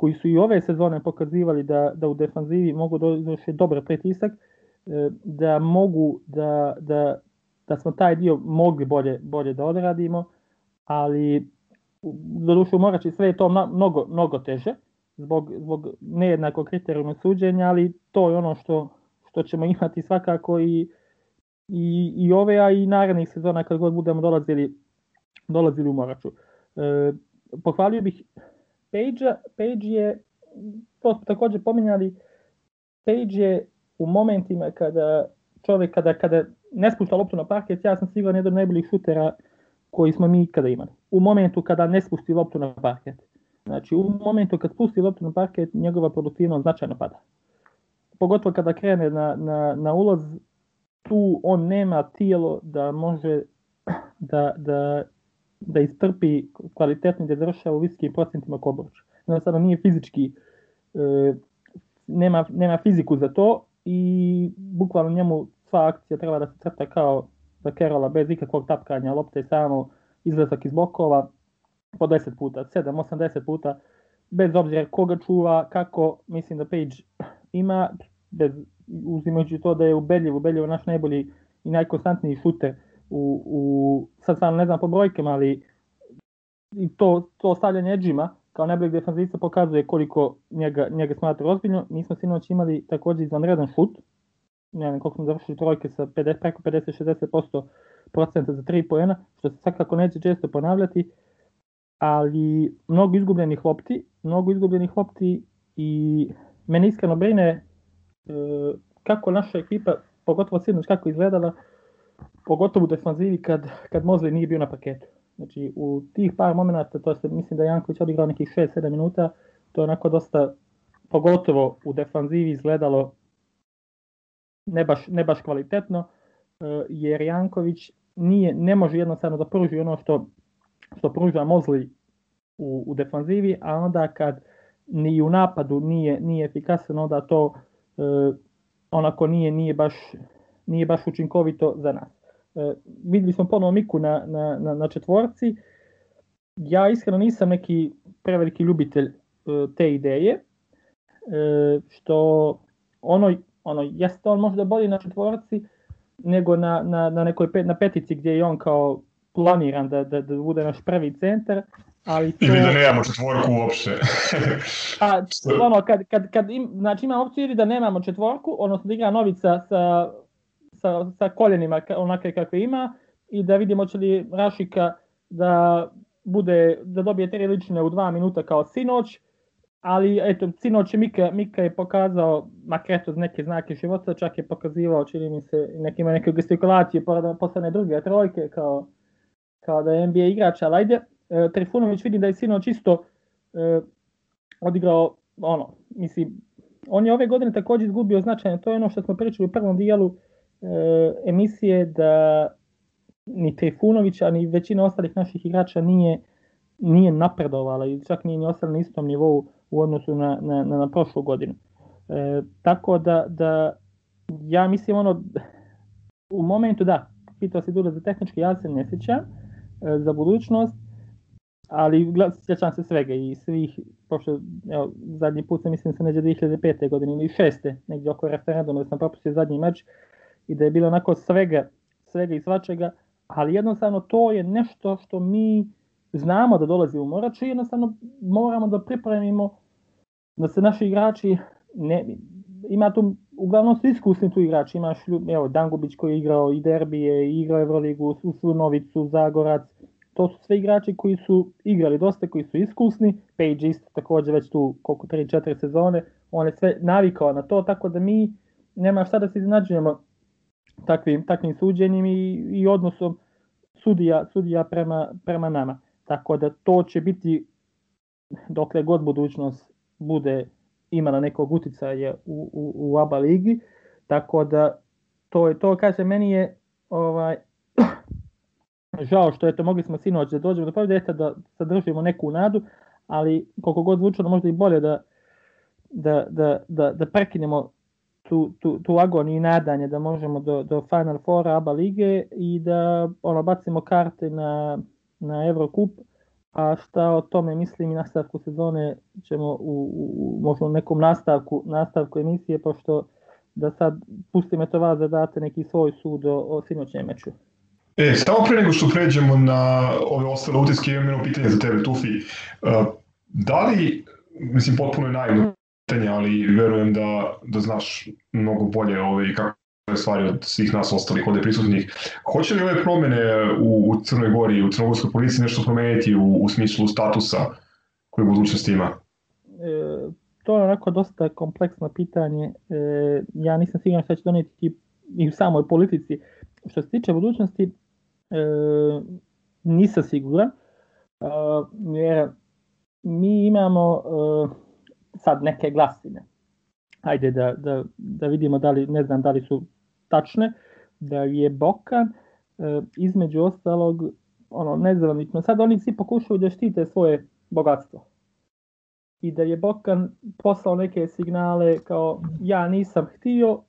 koji su i ove sezone pokazivali da, da u defanzivi mogu da izvrše dobar pretisak, e, da mogu da, da, da smo taj dio mogli bolje, bolje da odradimo, ali do duše moraći sve je to mnogo, mnogo teže zbog, zbog nejednakog kriterijuma suđenja, ali to je ono što, što ćemo imati svakako i, i, i ove, a i narednih sezona kad god budemo dolazili, dolazili u Moraču. E, pohvalio bih Page, Page je, to smo takođe pominjali, Page je u momentima kada čovek, kada, kada ne spušta loptu na parket, ja sam siguran jedan od najboljih šutera koji smo mi ikada imali. U momentu kada ne spusti loptu na parket. Znači, u momentu kad spusti loptu na parket, njegova produktivnost značajno pada. Pogotovo kada krene na, na, na ulaz, tu on nema tijelo da može da, da, da istrpi kvalitetno da završava u visokim procentima Kobović. Jednostavno nije fizički e, nema, nema fiziku za to i bukvalno njemu sva akcija treba da se crta kao za Kerola bez ikakvog tapkanja lopte samo izlazak iz blokova po 10 puta, 7, 8, 10 puta bez obzira koga čuva, kako mislim da Page ima, bez, uzimajući to da je ubedljiv, ubedljiv naš najbolji i najkonstantniji šuter u, u sad stvarno ne znam po brojkama, ali i to, to stavljanje edžima kao najboljeg defanzivca pokazuje koliko njega, njega smatra ozbiljno. Mi smo sinoć imali takođe izvanredan šut, ne znam koliko smo završili trojke sa 50, preko 50-60% procenta za 3 poena, što se svakako neće često ponavljati, ali mnogo izgubljenih lopti, mnogo izgubljenih lopti i mene iskreno brine e, kako naša ekipa, pogotovo sinoć kako izgledala, pogotovo u defanzivi kad, kad Mozli nije bio na paketu. Znači u tih par momenta, to se mislim da Janković odigrao nekih 6-7 minuta, to je onako dosta, pogotovo u defanzivi izgledalo ne baš, ne baš kvalitetno, e, jer Janković nije, ne može jednostavno da pruži ono što, što pruža Mozli u, u defanzivi, a onda kad ni u napadu nije, nije efikasan, onda to e, onako nije, nije, baš, nije baš učinkovito za nas. E, videli smo ponovo Miku na, na, na, na četvorci. Ja iskreno nisam neki preveliki ljubitelj e, te ideje, e, što ono, ono, jeste on možda bolji na četvorci nego na, na, na nekoj pet, na petici gdje je on kao planiran da, da, da bude naš prvi centar, ali to... Ili da nemamo četvorku uopšte. a, ono, kad, kad, kad im, znači ima opciju ili da nemamo četvorku, odnosno da igra Novica sa sa, sa koljenima onake kakve ima i da vidimo će li Rašika da bude da dobije tri lične u dva minuta kao sinoć, ali eto, sinoć Mika, Mika je pokazao, makar neke znake života, čak je pokazivao, čini mi se, neke, ima neke gestikulacije, postane druge trojke, kao, kao da je NBA igrač, ali ajde, e, Trifunović vidi da je sinoć isto e, odigrao, ono, mislim, on je ove godine takođe izgubio značajno, to je ono što smo pričali u prvom dijelu, emisije da ni Trifunović, a ni većina ostalih naših igrača nije, nije napredovala i čak nije ni ostala na istom nivou u odnosu na, na, na, na prošlu godinu. E, tako da, da ja mislim ono u momentu da, pitao se Dule za tehnički, ja se ne sjećam e, za budućnost, ali sjećam se svega i svih, pošto evo, zadnji put sam mislim se neđe 2005. godine ili 6. negdje oko referenduma da sam propustio zadnji meč, i da je bilo onako svega, svega i svačega, ali jednostavno to je nešto što mi znamo da dolazi u Morač i jednostavno moramo da pripremimo da se naši igrači ne, ima tu uglavnom su iskusni tu igrači, imaš evo Dangubić koji je igrao i derbije, i igrao Evroligu, Sunovicu, Zagorac, to su sve igrači koji su igrali dosta, koji su iskusni, Page isto takođe već tu koliko 3-4 sezone, on je sve navikao na to, tako da mi nema šta da se iznađujemo takvim, takvim suđenjem i, i odnosom sudija, sudija prema, prema nama. Tako da to će biti dokle god budućnost bude imala nekog uticaja u, u, u ABA ligi, tako da to je to, kaže, meni je ovaj, žao što eto, mogli smo sinoć da dođemo do pobjede, da sadržimo neku nadu, ali koliko god zvučano možda i bolje da, da, da, da, da prekinemo tu, tu, tu agoniju i nadanje da možemo do, do Final Four ABA lige i da ono, bacimo karte na, na Eurocup, a šta o tome mislim i nastavku sezone ćemo u, u možda u nekom nastavku, nastavku emisije, pošto da sad pustime to vas da date neki svoj sud o, o sinoćnjem meču. E, samo pre nego što pređemo na ove ostale utiske, imam jedno pitanje za tebe, Tufi. Uh, da li, mislim, potpuno je naivno pitanje, ali verujem da, da znaš mnogo bolje ove, kako je stvari od svih nas ostalih ovde prisutnih. Hoće li ove promene u, u Crnoj Gori i u Crnogorskoj policiji nešto promeniti u, u smislu statusa koje budućnost ima? E, to je onako dosta kompleksno pitanje. E, ja nisam siguran šta će doneti i u samoj politici. Što se tiče budućnosti, e, nisam siguran, e, jer mi imamo e, sad neke glasine. Ajde da, da, da vidimo da li, ne znam da li su tačne, da je Bokan e, između ostalog ono nezvanično. Sad oni svi pokušaju da štite svoje bogatstvo. i da je Bokan poslao neke signale kao ja nisam htio,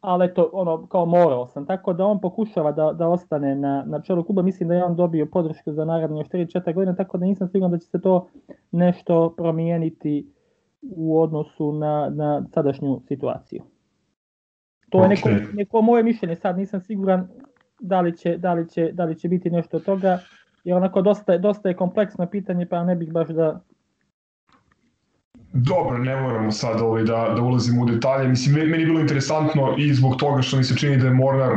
ali to ono kao morao sam. Tako da on pokušava da, da ostane na, na čelu kluba. Mislim da je on dobio podršku za naredne još 3-4 godine, tako da nisam siguran da će se to nešto promijeniti u odnosu na, na sadašnju situaciju. To je neko, neko moje mišljenje, sad nisam siguran da li će, da li će, da li će biti nešto od toga, jer onako dosta, dosta je kompleksno pitanje, pa ne bih baš da Dobro, ne moramo sad ovaj da, da ulazimo u detalje. Mislim, meni je bilo interesantno i zbog toga što mi se čini da je Mornar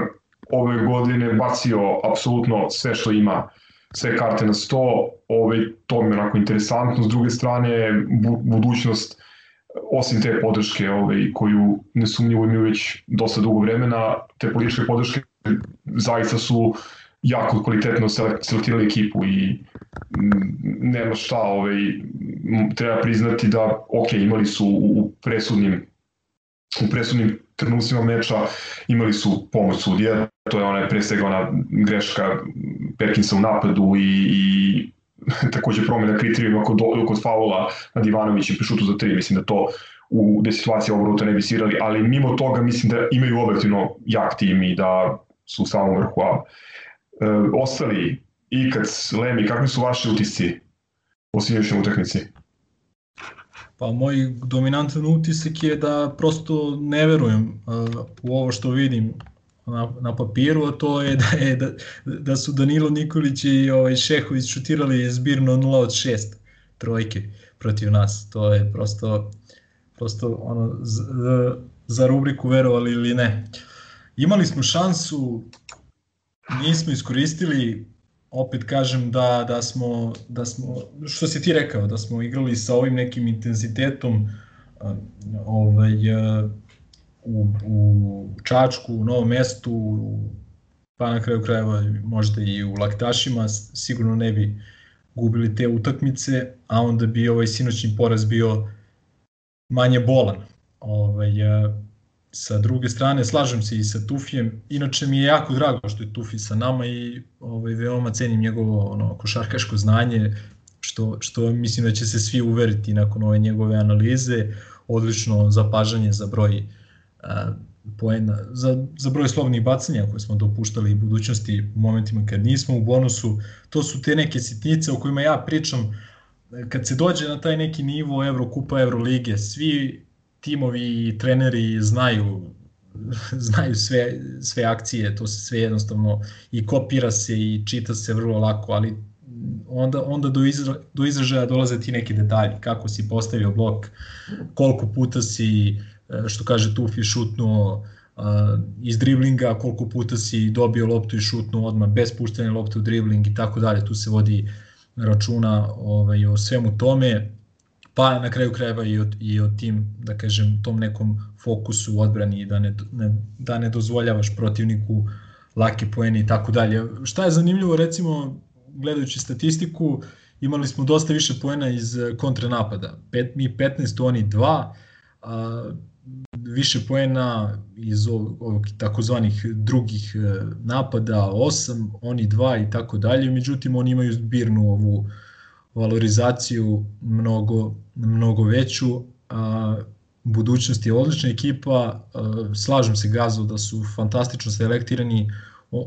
ove godine bacio apsolutno sve što ima, sve karte na sto, ovaj, to mi je onako interesantno. S druge strane, bu, budućnost, osim te podrške ovaj, koju nesumnjivo imaju već dosta dugo vremena, te političke podrške zaista su jako kvalitetno selektirali ekipu i nema šta, ovaj, treba priznati da, ok, imali su u presudnim u presudnim trenucima meča imali su pomoć sudija, to je ona pre svega ona greška Perkinsa u napadu i, i takođe promena kriterijuma kod, kod faula nad Ivanovićem pri šutu za tri, mislim da to u de situacije obruta ne bi svirali, ali mimo toga mislim da imaju objektivno jak tim i da su u samom vrhu, a e, ostali Ikac, Lemi, kakvi su vaši utisci o sinoćnoj utakmici? Pa moj dominantan utisak je da prosto ne verujem uh, u ovo što vidim na, na papiru, a to je da, je, da, da su Danilo Nikolić i ovaj, Šehović šutirali zbirno 0 od 6 trojke protiv nas. To je prosto, prosto ono, z, za rubriku verovali ili ne. Imali smo šansu, nismo iskoristili, opet kažem da, da, smo, da smo, što si ti rekao, da smo igrali sa ovim nekim intenzitetom ovaj, u, u Čačku, u Novom mestu, pa na kraju krajeva možda i u Laktašima, sigurno ne bi gubili te utakmice, a onda bi ovaj sinoćni poraz bio manje bolan. Ovaj, Sa druge strane, slažem se i sa Tufijem. Inače mi je jako drago što je Tufi sa nama i ovaj, veoma cenim njegovo ono, košarkaško znanje, što, što mislim da će se svi uveriti nakon ove njegove analize. Odlično zapažanje za broj poena, za, za broj slovnih bacanja koje smo dopuštali u budućnosti u momentima kad nismo u bonusu. To su te neke sitnice o kojima ja pričam kad se dođe na taj neki nivo Evrokupa, Evrolige, svi timovi i treneri znaju znaju sve, sve akcije, to se sve jednostavno i kopira se i čita se vrlo lako, ali onda, onda do, izra, do izražaja dolaze ti neki detalji, kako si postavio blok, koliko puta si, što kaže Tufi, šutnuo uh, iz driblinga, koliko puta si dobio loptu i šutnuo odmah bez puštanja lopte u dribling i tako dalje, tu se vodi računa ovaj, o svemu tome pa na kraju krajeva i o, i o tim, da kažem, tom nekom fokusu u odbrani da ne, ne, da ne dozvoljavaš protivniku lake poene i tako dalje. Šta je zanimljivo, recimo, gledajući statistiku, imali smo dosta više poena iz kontranapada. Pet, mi 15, oni 2, a, više poena iz ovog, takozvanih drugih e, napada, 8, oni 2 i tako dalje, međutim oni imaju zbirnu ovu valorizaciju mnogo, mnogo veću, a, budućnost je odlična ekipa, a, slažem se Gazo da su fantastično selektirani,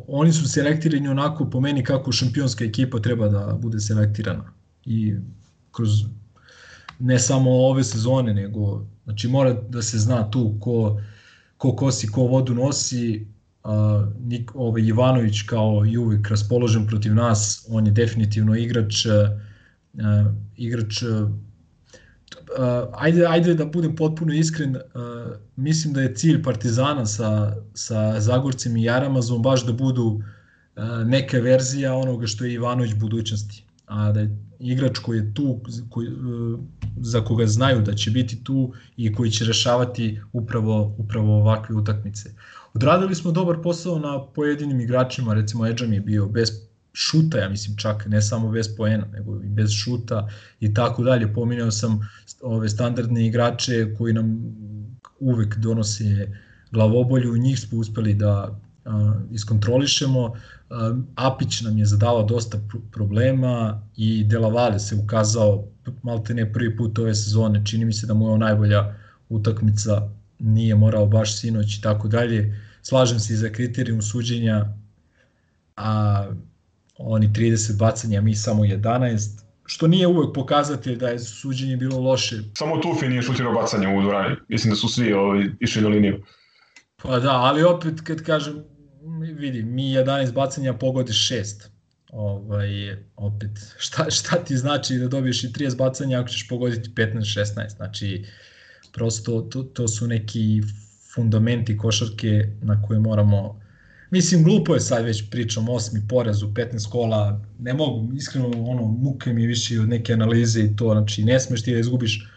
oni su selektirani onako po meni kako šampionska ekipa treba da bude selektirana. I kroz ne samo ove sezone, nego znači mora da se zna tu ko, ko kosi, ko vodu nosi, a, Nik, ovaj Ivanović kao i uvek raspoložen protiv nas, on je definitivno igrač a, igrač uh, ajde, ajde da budem potpuno iskren, uh, mislim da je cilj Partizana sa, sa Zagorcem i Jaramazom baš da budu neka verzija onoga što je Ivanović budućnosti. A da je igrač koji je tu, koji, uh, za koga znaju da će biti tu i koji će rešavati upravo, upravo ovakve utakmice. Odradili smo dobar posao na pojedinim igračima, recimo Edžam je bio bez šuta, ja mislim čak ne samo bez poena, nego i bez šuta i tako dalje. Pominjao sam ove standardne igrače koji nam uvek donose glavobolju, njih smo uspeli da a, iskontrolišemo. Apić nam je zadavao dosta problema i Delavale se ukazao malte ne prvi put ove sezone. Čini mi se da mu je najbolja utakmica, nije morao baš sinoć i tako dalje. Slažem se i za kriterijum suđenja, a oni 30 bacanja, mi samo 11, što nije uvek pokazatelj da je suđenje bilo loše. Samo Tufi nije šutirao bacanje u dvorani. Mislim da su svi ovi, išli na liniju. Pa da, ali opet kad kažem, vidi, mi 11 bacanja pogodiš 6. Ovaj, opet, šta, šta ti znači da dobiješ i 30 bacanja ako ćeš pogoditi 15-16? Znači, prosto to, to su neki fundamenti košarke na koje moramo Mislim, glupo je sad već pričam osmi poraz u 15 kola, ne mogu, iskreno, ono, muke mi više od neke analize i to, znači, ne smeš ti da izgubiš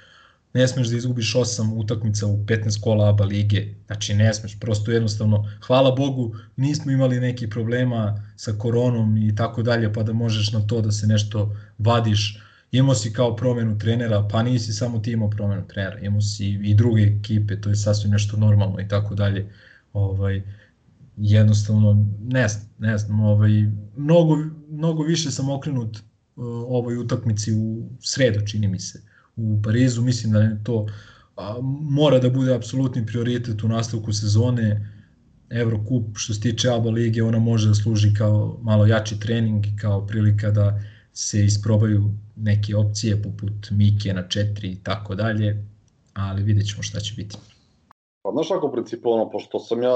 ne smeš da izgubiš osam utakmica u 15 kola ABA lige, znači ne smeš, prosto jednostavno, hvala Bogu, nismo imali neki problema sa koronom i tako dalje, pa da možeš na to da se nešto vadiš, imao si kao promenu trenera, pa nisi samo ti imao promenu trenera, imao si i druge ekipe, to je sasvim nešto normalno i tako dalje, ovaj, jednostavno ne znam, ne znam, ovaj, mnogo, mnogo više sam okrenut uh, ovoj utakmici u sredu, čini mi se, u Parizu, mislim da je to a, mora da bude apsolutni prioritet u nastavku sezone, Eurocup što se tiče ABA lige, ona može da služi kao malo jači trening kao prilika da se isprobaju neke opcije poput Mike na 4 i tako dalje, ali vidjet ćemo šta će biti. Pa znaš ako principu, ono, pošto sam ja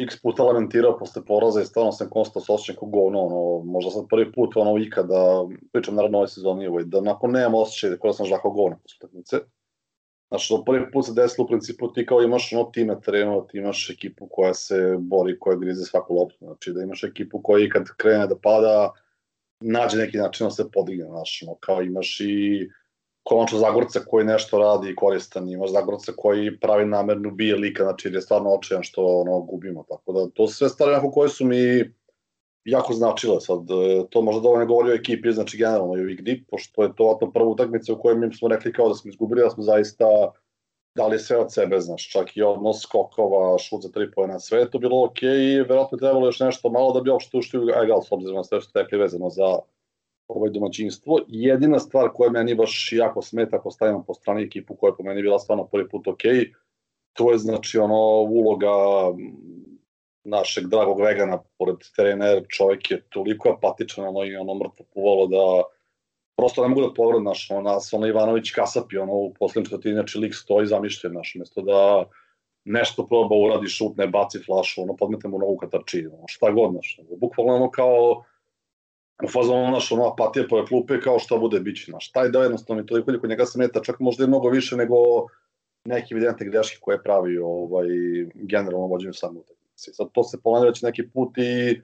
x puta lamentirao posle poraza i stvarno sam konstantno se osjećam kao govno, ono, možda sad prvi put ono ikada, pričam naravno ove sezoni, ovaj, da nakon nemam osjećaj da sam žakao govno posle utakmice. Znači, prvi put se desilo u principu ti kao imaš ono tim na terenu, ti imaš ekipu koja se bori, koja grize svaku loptu, znači da imaš ekipu koja i kad krene da pada, nađe neki način da se podigne, znači, ono, kao imaš i konačno Zagorca koji nešto radi i koristan, ima Zagorca koji pravi namerno bije lika, znači je stvarno očajan što ono, gubimo, tako da to su sve stvari onako koje su mi jako značile sad, e, to možda dovoljno govori o ekipi, znači generalno i u Igdi, pošto je to vatno prva utakmica u kojoj mi smo rekli kao da smo izgubili, da smo zaista dali sve od sebe, znaš, čak i odnos skokova, šut za tri pojena, sve je to bilo okej okay, i verovatno je trebalo još nešto malo da bi uopšte ušli u egal, s obzirom na sve što ste rekli vezano za ovaj domaćinstvo. Jedina stvar koja meni baš jako smeta ako stavimo po strani ekipu koja je po meni bila stvarno prvi put ok, to je znači ono uloga našeg dragog vegana pored terena, jer čovjek je toliko apatičan ono, i ono mrtvo puvalo da prosto ne mogu da povred naš, ono, nas, ono Ivanović kasapi, ono, u poslednjem četvrtini, znači lik stoji zamišljen, naš, mesto da nešto proba uradi, šutne, baci flašu, ono, podmete mu nogu katarči, ono, šta god, naš, bukvalno ono kao, u fazonu naš ono apatija poje klupe kao šta bude biće naš. Taj deo jednostavno mi toliko kod njega smeta, čak možda i mnogo više nego neke evidentne greške koje pravi ovaj, generalno vođenju same utakmice. Sad to se ponavlja neki put i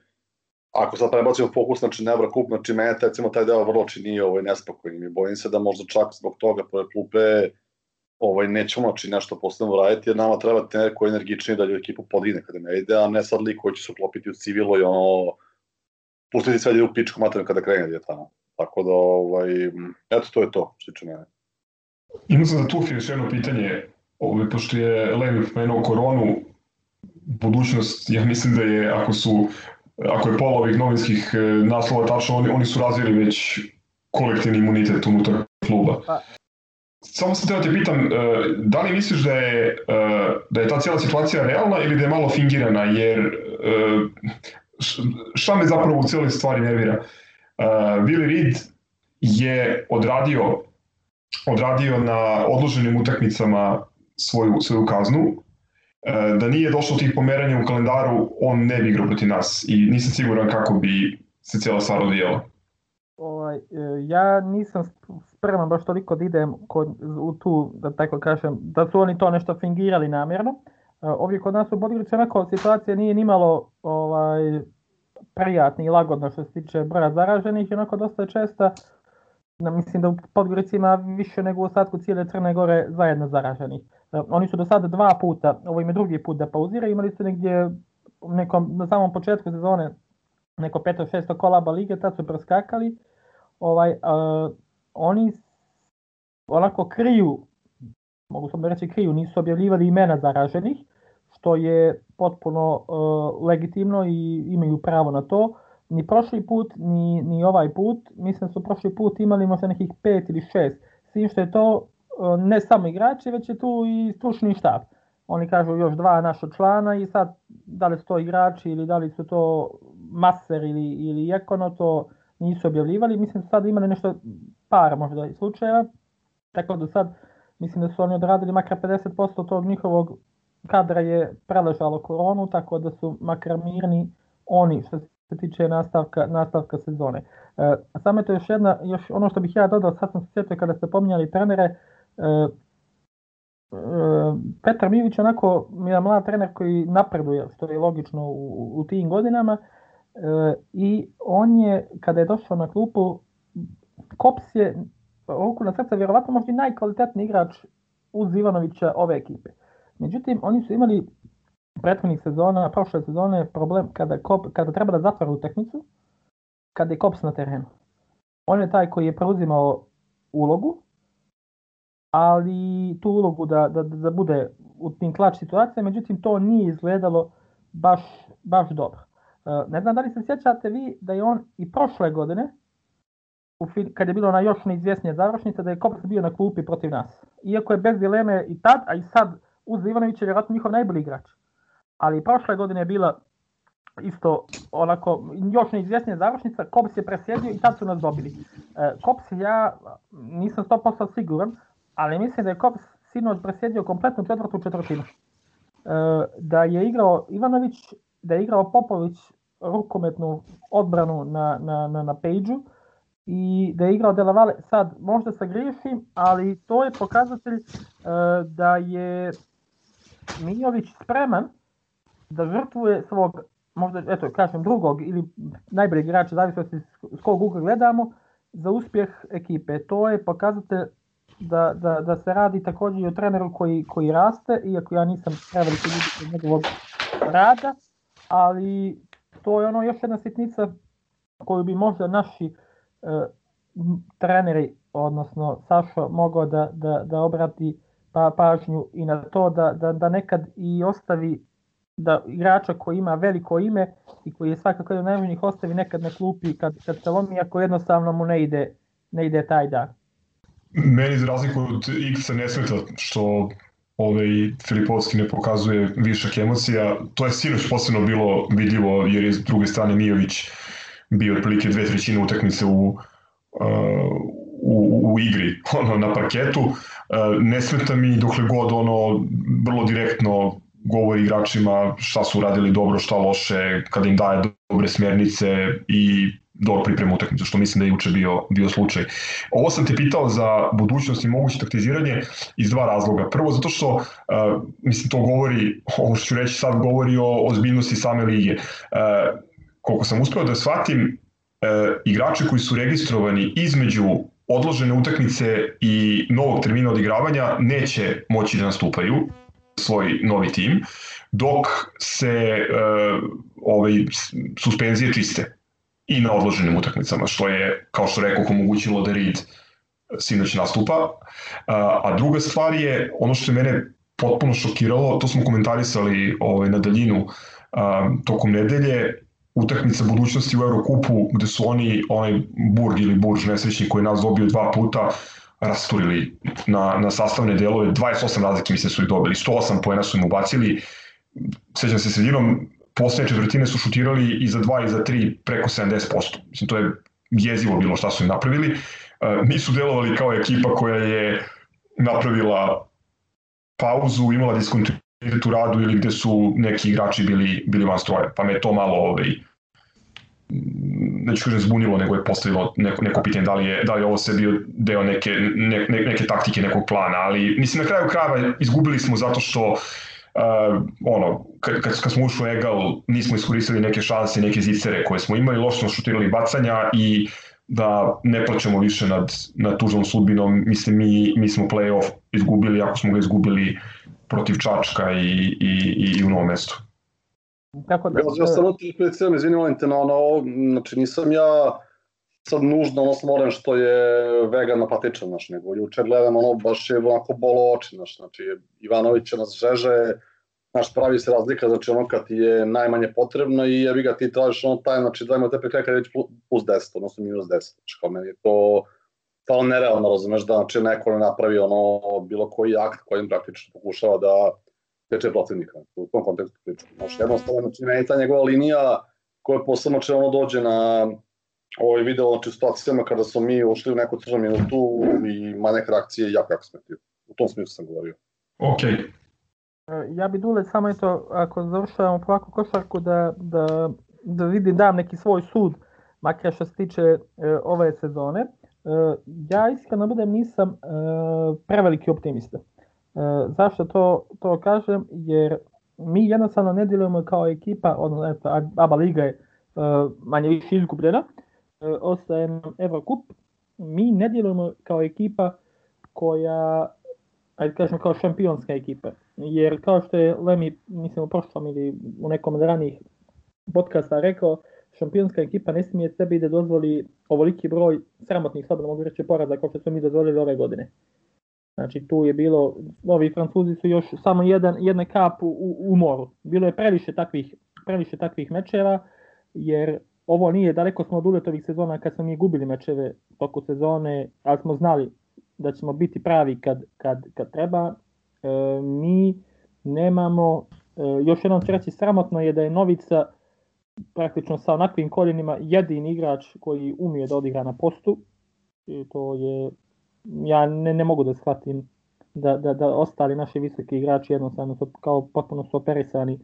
ako sad prebacimo fokus znači na Evra kup, znači mene recimo taj deo vrlo čini ovaj, nespokojnim i bojim se da možda čak zbog toga poje klupe ovaj, nećemo znači nešto posebno raditi, jer nama treba trener koji je energičniji da ljudi ekipu podigne kada ne ide, a ne sad lik koji će se uklopiti u civilo i ono pustiti sve u pičku materiju kada krene je tamo. Tako da, ovaj, eto, to je to, što tiče mene. Imao sam za Tufi još jedno pitanje, ovaj, pošto je Levi pomenuo koronu, budućnost, ja mislim da je, ako su, ako je pola ovih novinskih e, naslova tačno, oni, oni su razvili već kolektivni imunitet unutar kluba. Pa. Samo sam teo da te pitam, e, da li misliš da je, e, da je ta cijela situacija realna ili da je malo fingirana, jer šta me zapravo u cijeloj stvari nervira? Uh, Willi Reed je odradio odradio na odloženim utakmicama svoju, svoju kaznu, uh, da nije došlo tih pomeranja u kalendaru, on ne bi igrao proti nas i nisam siguran kako bi se cijela stvar odvijela. Ovaj, e, ja nisam spreman baš toliko da idem kod, u tu, da tako kažem, da su oni to nešto fingirali namjerno. Uh, ovdje kod nas u Podgorici onako situacija nije nimalo ovaj, prijatna i lagodna što se tiče broja zaraženih onako dosta česta na, mislim da u Podgorici ima više nego u ostatku cijele Crne Gore zajedno zaraženih. E, oni su do sada dva puta, ovo im je drugi put da pauziraju, imali su negdje nekom, na samom početku sezone neko peto, šesto kolaba lige, tad su preskakali. Ovaj, uh, oni onako kriju mogu sam da reći kriju, nisu objavljivali imena zaraženih, što je potpuno uh, legitimno i imaju pravo na to. Ni prošli put, ni, ni ovaj put, mislim da su prošli put imali možda nekih pet ili šest, s tim što je to uh, ne samo igrači, već je tu i stručni štab. Oni kažu još dva naša člana i sad da li su to igrači ili da li su to maser ili, ili ekono, to nisu objavljivali. Mislim da sad imali nešto par možda slučajeva, tako da sad mislim da su oni odradili makar 50% tog njihovog kadra je preležalo koronu, tako da su makar mirni oni što se tiče nastavka, nastavka sezone. E, samo je to još jedna, još ono što bih ja dodao, sad sam se sjetio kada ste pominjali trenere, e, e, Petar Mivić onako je mlad trener koji napreduje, što je logično u, u tim godinama, e, i on je, kada je došao na klupu, Kops je ruku na srce, vjerovatno možda i najkvalitetniji igrač uz Ivanovića ove ekipe. Međutim, oni su imali prethodnih sezona, prošle sezone problem kada, Kop, kada treba da zatvara utakmicu, kada je Kops na terenu. On je taj koji je preuzimao ulogu, ali tu ulogu da, da, da bude u tim klač situacija, međutim to nije izgledalo baš, baš dobro. E, ne znam da li se sjećate vi da je on i prošle godine, u, kad je bilo na još neizvjesnije završnice, da je Kops bio na klupi protiv nas. Iako je bez dileme i tad, a i sad uz Ivanovića je vjerojatno njihov najbolji igrač. Ali prošle godine je bila isto onako još neizvjesnija završnica, Kops je presjedio i tad su nas dobili. E, Kops ja nisam 100% siguran, ali mislim da je Kops sinoć presjedio kompletnu četvrtu četvrtinu. E, da je igrao Ivanović, da je igrao Popović rukometnu odbranu na, na, na, na page i da je igrao Delavale. Sad, možda se griješim, ali to je pokazatelj e, da je Mijović spreman da žrtvuje svog, možda, eto, kažem, drugog ili najboljeg igrača, zavisno s kog ugla gledamo, za uspjeh ekipe. To je pokazatelj da, da, da se radi također i o treneru koji, koji raste, iako ja nisam preveliki ljubitelj njegovog rada, ali to je ono još jedna sitnica koju bi možda naši e, treneri, odnosno Sašo, mogao da, da, da obrati pa, pažnju i na to da, da, da nekad i ostavi da igrača koji ima veliko ime i koji je svakako jedan najvažnijih ostavi nekad na klupi kad, kad se lomi ako jednostavno mu ne ide, ne ide taj dan. Meni za razliku od X ne smeta što ovaj Filipovski ne pokazuje višak emocija. To je sinoć posebno bilo vidljivo jer je s druge strane Mijović bio otprilike dve trećine utakmice u, uh, u, u igri ono, na parketu. Uh, ne smeta mi dokle god ono vrlo direktno govori igračima šta su radili dobro, šta loše, kada im daje dobre smjernice i dobro priprema utakmicu, što mislim da je juče bio, bio slučaj. Ovo sam te pitao za budućnost i moguće taktiziranje iz dva razloga. Prvo, zato što, uh, mislim, to govori, ovo što ću reći sad, govori o ozbiljnosti same lige. Uh, koliko sam uspeo da shvatim, uh, igrači koji su registrovani između odložene utakmice i novog termina odigravanja neće moći da nastupaju svoj novi tim, dok se uh, ovaj, suspenzije čiste i na odloženim utakmicama, što je, kao što rekao, omogućilo da Reed sinoć nastupa. Uh, a druga stvar je, ono što je mene potpuno šokiralo, to smo komentarisali ovaj, na daljinu uh, tokom nedelje, utakmica budućnosti u Eurokupu gde su oni onaj Burg ili Burž nesrećni koji nas dobio dva puta rasturili na, na sastavne delove, 28 razlike mislim su ih dobili, 108 poena su im ubacili, sećam se sredinom, poslednje četvrtine su šutirali i za 2 i za 3 preko 70%. Mislim, to je jezivo bilo šta su im napravili. E, nisu delovali kao ekipa koja je napravila pauzu, imala diskontinuitet u radu ili gde su neki igrači bili, bili van stroja, pa me to malo ovaj, neću kažem zbunilo, nego je postavilo neko, neko pitanje da li je, da li je ovo sve bio deo neke, ne, ne, neke taktike, nekog plana, ali mislim na kraju krajeva izgubili smo zato što uh, ono, kad, kad, smo ušli u Egal nismo iskoristili neke šanse, neke zicere koje smo imali, loše smo šutirali bacanja i da ne plaćamo više nad, nad tužnom sudbinom, mislim mi, mi smo play-off izgubili ako smo ga izgubili protiv Čačka i, i, i, i u novom mestu. Tako da... Ja, ja sam ti specijalno, izvini, molim te, na ono, znači nisam ja sad nužno ono smoren što je vegan apatičan, znaš, nego juče gledam ono, baš je onako bolo oči, znaš, znači Ivanović nas žeže, Znaš, pravi se razlika, znači ono kad ti je najmanje potrebno i jebi ga ti tražiš ono taj, znači dajmo te prekraj kad je već plus 10, odnosno minus 10. Znači kao meni je to to nerealno, razumeš, da znači neko ne napravi ono bilo koji akt kojim praktično pokušava da teče protivnika. U tom kontekstu pričam. Znači, jednostavno, znači, meni ta njegova linija koja posebno če ono dođe na ovaj video, znači, situacijama kada smo mi ušli u neku tržnu minutu i ima neke reakcije jako, jako smetio. U tom smislu sam govorio. Ok. Ja bi Dule samo eto, ako završavamo ovakvu košarku, da, da, da vidim, dam neki svoj sud, makar što se tiče e, ove sezone. E, ja iskreno budem nisam e, preveliki optimista. E, zašto to, to kažem? Jer mi jednostavno ne djelujemo kao ekipa, odnosno eto, ABA Liga je manje više izgubljena, ostaje nam Eurocup, mi ne djelujemo kao ekipa koja, ajde kažem kao šampionska ekipa. Jer kao što je Lemi, mislim u prošlom ili u nekom od ranih podcasta rekao, šampionska ekipa ne smije sebi da dozvoli ovoliki broj sramotnih, slobodno mogu reći, poraza kao što smo mi dozvolili ove godine. Znači tu je bilo, ovi Francuzi su još samo jedan, jedna kap u, u moru. Bilo je previše takvih, previše takvih mečeva, jer ovo nije, daleko smo od uletovih sezona kad smo mi gubili mečeve toku sezone, ali smo znali da ćemo biti pravi kad, kad, kad treba. E, mi nemamo, e, još jednom ću reći, sramotno je da je Novica praktično sa onakvim koljenima jedini igrač koji umije da odigra na postu. I to je ja ne, ne mogu da shvatim da, da, da ostali naši visoki igrači jednostavno su kao potpuno su operisani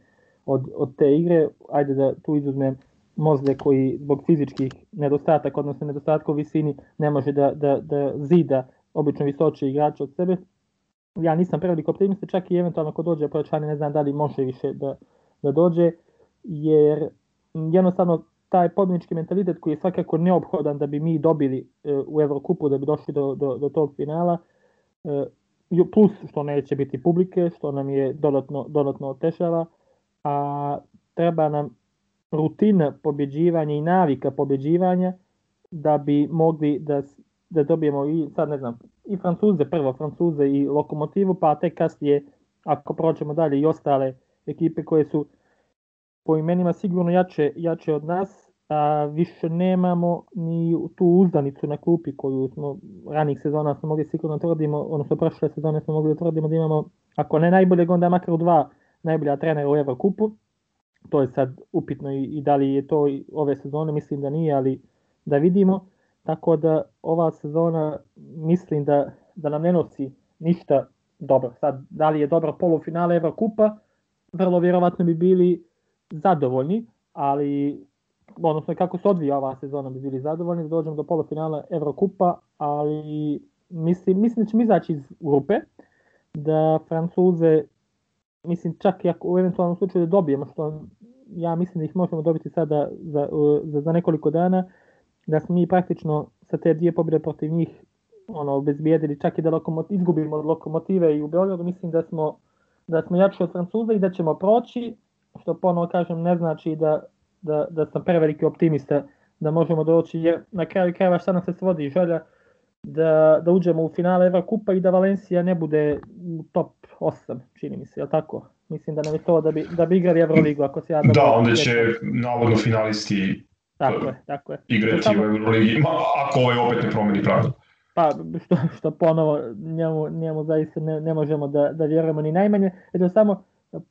od, od te igre. Ajde da tu izuzmem Mozle koji zbog fizičkih nedostataka, odnosno nedostatka u visini, ne može da, da, da zida obično visoče igrače od sebe. Ja nisam prevelik optimista, čak i eventualno ako dođe pojačanje, ne znam da li može više da, da dođe, jer jednostavno taj pobjednički mentalitet koji je svakako neophodan da bi mi dobili e, u Evrokupu, da bi došli do, do, do tog finala, e, plus što neće biti publike, što nam je dodatno, dodatno otešava, a treba nam rutina pobjeđivanja i navika pobjeđivanja da bi mogli da, da dobijemo i sad ne znam, i Francuze, prvo Francuze i Lokomotivu, pa tek kasnije ako prođemo dalje i ostale ekipe koje su po imenima sigurno jače, jače od nas, a više nemamo ni tu uzdanicu na klupi koju smo ranih sezona smo mogli sigurno tvrdimo, odnosno prošle sezone smo mogli da tvrdimo da imamo, ako ne najboljeg, onda makar dva najbolja trenera u Evrokupu. To je sad upitno i, i da li je to ove sezone, mislim da nije, ali da vidimo. Tako da ova sezona mislim da, da nam ne nosi ništa dobro. Sad, da li je dobro polufinale Evrokupa, vrlo vjerovatno bi bili zadovoljni, ali odnosno kako se odvija ova sezona bi bili zadovoljni da dođemo do polufinala Evrokupa, ali mislim, mislim da ćemo izaći iz grupe, da Francuze, mislim čak i ako u eventualnom slučaju da dobijemo, što ja mislim da ih možemo dobiti sada za, za, za nekoliko dana, da smo mi praktično sa te dvije pobjede protiv njih ono, bezbijedili čak i da lokomot, izgubimo od lokomotive i u Beogradu, mislim da smo, da smo jači od Francuza i da ćemo proći, što ponovo kažem ne znači da, da, da sam preveliki optimista da možemo doći, jer na kraju krajeva šta nam se svodi želja da, da uđemo u finale Eva Kupa i da Valencija ne bude u top 8, čini mi se, je tako? Mislim da nam je to da bi, da bi igrali Euroligu, ako se ja... Da, onda će navodno finalisti tako je, tako je. igrati u Euroligi, ako ovaj opet ne promeni pravda. Pa, što, što ponovo njemu, njemu zaista ne, ne možemo da, da vjerujemo ni najmanje. Eto, samo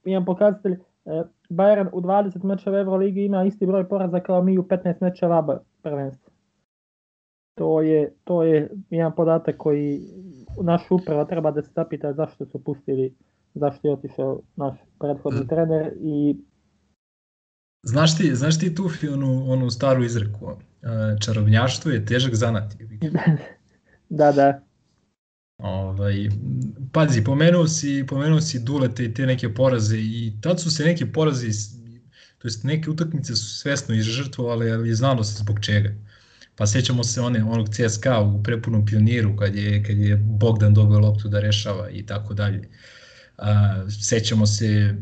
imam pokazatelj, Bayern u 20 mečeva Euroligi ima isti broj poraza kao mi u 15 mečeva prvenstva. To je, to je jedan podatak koji naš uprava treba da se zapita zašto su pustili, zašto je otišao naš prethodni trener i Znaš ti, znaš ti tu onu, onu staru izreku, e, čarobnjaštvo je težak zanat. da, da. Ovaj, pazi, pomenuo si, pomenuo si Dulete i te neke poraze i tad su se neke poraze, to jest neke utakmice su svesno izžrtvovali, ali znalo se zbog čega. Pa sećamo se one, onog CSKA u prepunom pioniru kad je, kad je Bogdan dobio loptu da rešava i tako dalje. Sećamo se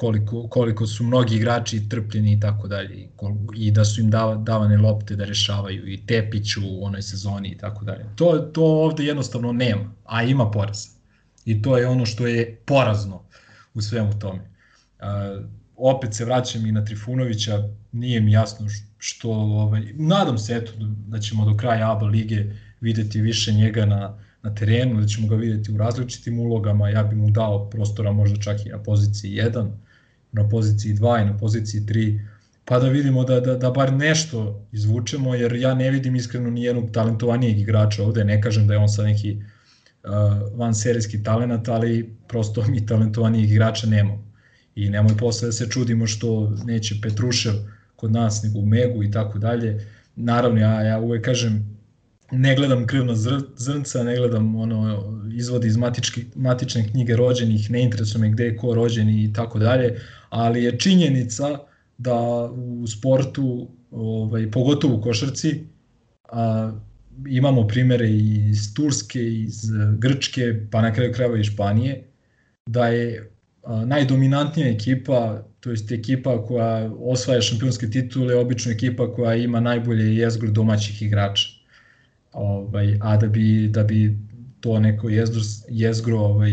koliko, koliko su mnogi igrači trpljeni i tako dalje i da su im davane lopte da rešavaju i Tepić u onoj sezoni i tako dalje. To, to ovde jednostavno nema, a ima poraz. I to je ono što je porazno u svemu tome. opet se vraćam i na Trifunovića, nije mi jasno što, ovaj, nadam se eto da ćemo do kraja ABA lige videti više njega na, na terenu, da ćemo ga videti u različitim ulogama, ja bih mu dao prostora možda čak i na poziciji 1, na poziciji 2 i na poziciji 3, pa da vidimo da, da, da bar nešto izvučemo, jer ja ne vidim iskreno ni jednog talentovanijeg igrača ovde, ne kažem da je on sad neki uh, van serijski talent, ali prosto mi talentovanijih igrača nemamo. I nemoj posle da se čudimo što neće Petrušev kod nas, nego u Megu i tako dalje. Naravno, ja, ja uvek kažem, ne gledam krivna zrnca, ne gledam ono izvodi iz matički, matične knjige rođenih, ne interesuje me gde je ko rođen i tako dalje, ali je činjenica da u sportu, ovaj, pogotovo u košarci, a, imamo primere iz Turske, iz Grčke, pa na kraju krajeva i Španije, da je a, najdominantnija ekipa, to jest ekipa koja osvaja šampionske titule, obično ekipa koja ima najbolje jezgro domaćih igrača. Ovaj, a da bi, da bi to neko jezgro, jezgro ovaj,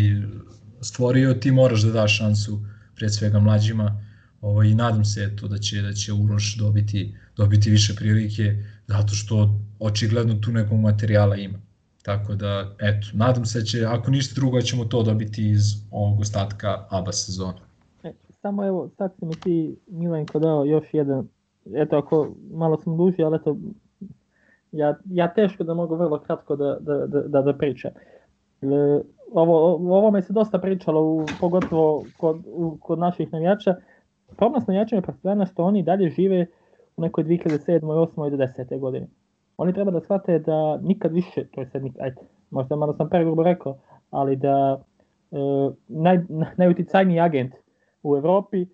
stvorio, ti moraš da daš šansu pred svega mlađima ovaj, i nadam se eto, da će da će Uroš dobiti, dobiti više prilike zato što očigledno tu nekog materijala ima. Tako da, eto, nadam se da će, ako ništa drugo, ćemo to dobiti iz ovog ostatka ABA sezona. E, samo evo, sad si mi ti, Milenko, dao još jedan, eto, ako malo sam duži, ali eto, ja, ja teško da mogu vrlo kratko da, da, da, da, da pričam. E, ovo, o ovome se dosta pričalo, u, pogotovo kod, u, kod naših navijača. Problem s navijačima Partizana što oni dalje žive u nekoj 2007. 8. do 10. godine. Oni treba da shvate da nikad više, to je sad ajde, možda malo sam pregrubo rekao, ali da e, naj, najuticajniji agent u Evropi e,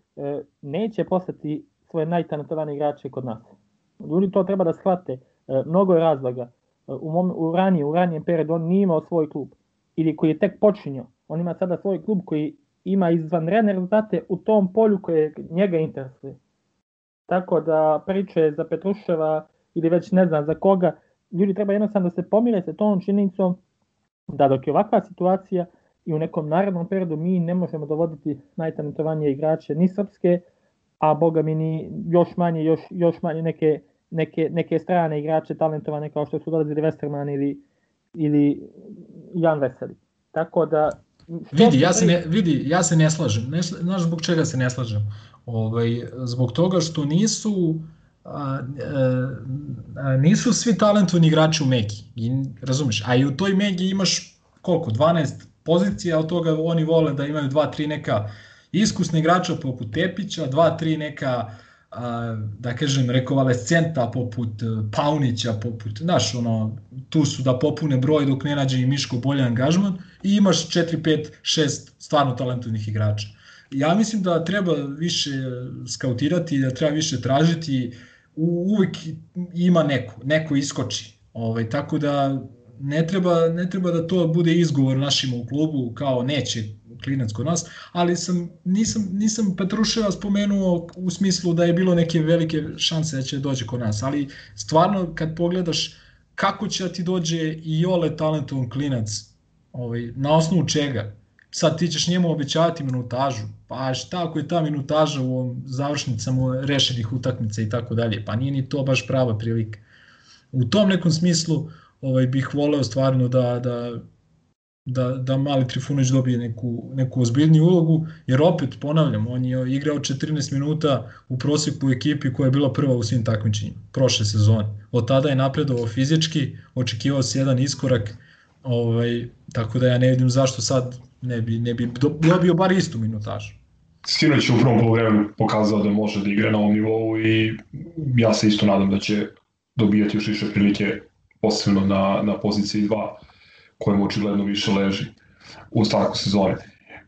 neće postati svoje najtalentovanije igrače kod nas. Ljudi to treba da shvate E, mnogo je razloga. E, u, mom, u, ranije, u ranijem periodu on nije imao svoj klub ili koji je tek počinio. On ima sada svoj klub koji ima izvanredne rezultate u tom polju koje njega interesuje. Tako da priče za Petruševa ili već ne znam za koga, ljudi treba jednostavno da se pomire sa tom činjenicom da dok je ovakva situacija i u nekom narednom periodu mi ne možemo dovoditi najtalentovanije igrače ni srpske, a boga mi ni još manje, još, još manje neke neke, neke strane igrače talentovane kao što su dolazili Westerman ili, ili Jan Veseli. Tako da Vidi, ja se ne, vidi, ja se ne slažem. Ne, znaš zbog čega se ne slažem? Ovaj, zbog toga što nisu a, a, nisu svi talentovani igrači u Megi. I, razumeš? A i u toj Megi imaš koliko? 12 pozicija, od toga oni vole da imaju 2-3 neka iskusna igrača poput Tepića, 2-3 neka a, da kažem, rekovalescenta poput e, Paunića, poput, znaš, ono, tu su da popune broj dok ne nađe i Miško bolji angažman i imaš 4, 5, 6 stvarno talentovnih igrača. Ja mislim da treba više skautirati, da treba više tražiti, u, uvek ima neko, neko iskoči. Ovaj, tako da ne treba, ne treba da to bude izgovor našima u klubu kao neće klinac kod nas, ali sam, nisam, nisam Petruševa spomenuo u smislu da je bilo neke velike šanse da će dođe kod nas, ali stvarno kad pogledaš kako će da ti dođe i ole talentovan klinac, ovaj, na osnovu čega, sad ti ćeš njemu obećavati minutažu, pa šta ako je ta minutaža u ovom završnicama rešenih utakmica i tako dalje, pa nije ni to baš prava prilika. U tom nekom smislu ovaj, bih voleo stvarno da, da da, da mali Trifunović dobije neku, neku ozbiljniju ulogu, jer opet, ponavljam, on je igrao 14 minuta u proseku u ekipi koja je bila prva u svim takmičenjima, prošle sezone. Od tada je napredovao fizički, očekivao se jedan iskorak, ovaj, tako da ja ne vidim zašto sad ne bi, ne bi dobio bar istu minutažu. Sinoć u prvom polovremenu pokazao da može da igra na ovom nivou i ja se isto nadam da će dobijati još više prilike posebno na, na poziciji 2 kojem očigledno više leži u starku sezone.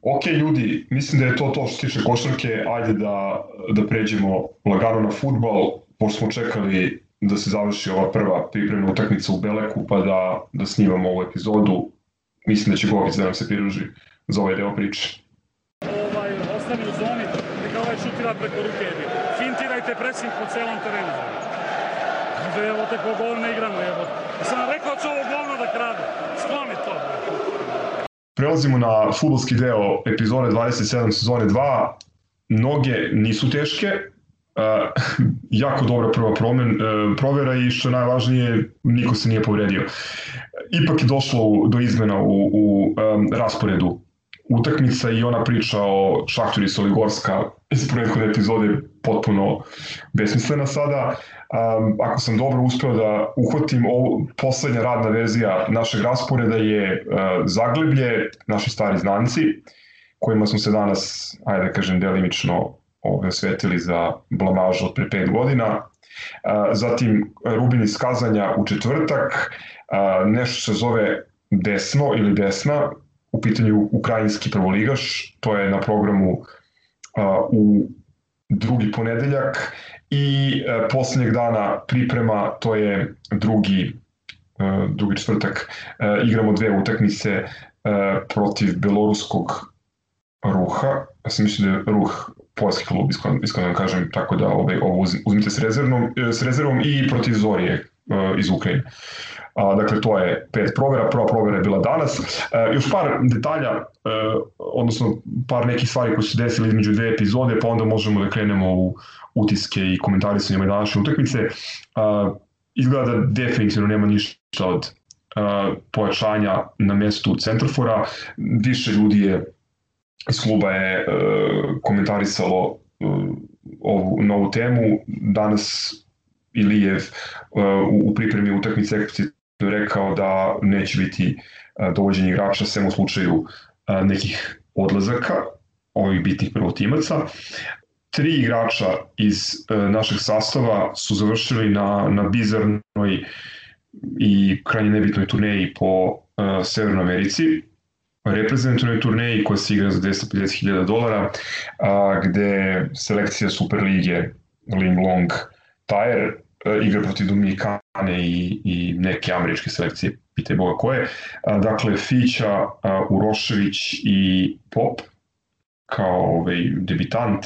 Ok, ljudi, mislim da je to to što se tiče košarke, ajde da, da pređemo lagano na futbal, pošto smo čekali da se završi ova prva pripremna utakmica u Beleku, pa da, da snimamo ovu epizodu. Mislim da će Govic da nam se pridruži za ovaj deo priče. Ovaj, ostani u zoni, neka ovaj šutira preko ruke. Fintirajte pressing po celom terenu. Evo te po gol ne igramo, evo. Sam rekao da će ovo govno da krade. Skloni to. Prelazimo na futbolski deo epizode 27 sezone 2. noge nisu teške, Uh, jako dobra prva promen, uh, provera i što je najvažnije, niko se nije povredio. Ipak je došlo do izmena u, u um, rasporedu utakmica i ona priča o Šahturi Soligorska iz prethodne epizode potpuno besmislena sada. Um, ako sam dobro uspeo da uhvatim, ovo, poslednja radna verzija našeg rasporeda je uh, Zagleblje, naši stari znanci, kojima smo se danas, ajde da kažem, delimično ove, osvetili za blamažu od pre 5 godina. Zatim Rubin iz Kazanja u četvrtak, nešto se zove Desno ili Desna, u pitanju ukrajinski prvoligaš, to je na programu u drugi ponedeljak i poslednjeg dana priprema, to je drugi drugi četvrtak, igramo dve utakmice protiv beloruskog ruha, ja sam mislim da je ruh poljski klub, iskreno, iskreno da kažem, tako da ovaj, ovo uzmite s rezervom, s rezervom i protiv Zorije iz Ukrajine. Dakle, to je pet provera, prva provera je bila danas. E, još par detalja, e, odnosno par nekih stvari koje su desili između dve epizode, pa onda možemo da krenemo u utiske i komentarisanje današnje utakmice. E, izgleda da definitivno nema ništa od pojačanja na mestu centrofora. Više ljudi je iz kluba je komentarisalo ovu novu temu. Danas Ilijev u, pripremi utakmice rekao da neće biti e, dovođenje igrača sem u slučaju e, nekih odlazaka ovih bitnih prvotimaca. Tri igrača iz e, našeg sastava su završili na, na bizarnoj i krajnje nebitnoj turneji po Severnoj Americi reprezentativnoj turneji koja se igra za 250.000 dolara, a, gde selekcija Superlige Ling Long Tire igra protiv Dominikane i, i neke američke selekcije, pitaj Boga koje. Dakle, Fića, Urošević i Pop kao ovaj, debitant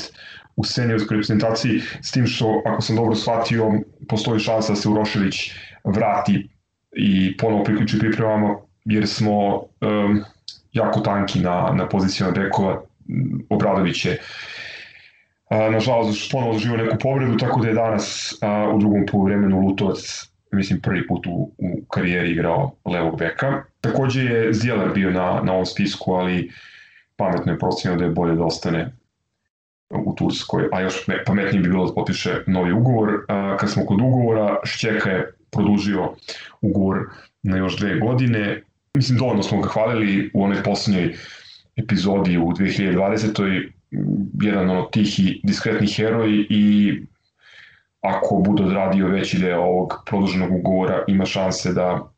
u seniorskoj reprezentaciji, s tim što, ako sam dobro shvatio, postoji šansa da se Urošević vrati i ponovo priključi pripremama, jer smo um, jako tanki na, na pozicijama bekova. Obradović je nažalost ponovo doživio neku povredu, tako da je danas a, u drugom poluvremenu Lutovac mislim prvi put u, u karijeri igrao levog beka. Takođe je Zjelar bio na, na ovom spisku, ali pametno je procenio da je bolje da ostane u Turskoj, a još pametnije bi bilo da potpiše novi ugovor. A, kad smo kod ugovora, Šćeka je produžio ugovor na još dve godine, Mislim, dovoljno smo ga hvalili u onoj poslednjoj epizodi u 2020. jedan od tih i diskretnih heroj i ako bude odradio veći deo ovog produženog ugovora ima šanse da,